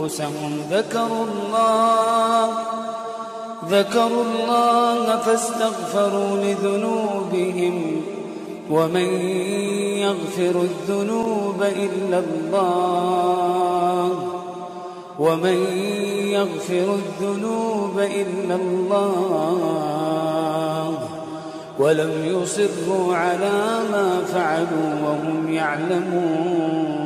Speaker 2: أنفسهم ذكروا الله ذكروا الله فاستغفروا لذنوبهم. ومن يغفر الذنوب إلا الله ومن يغفر الذنوب إلا الله. ولم يصروا على ما فعلوا وهم يعلمون.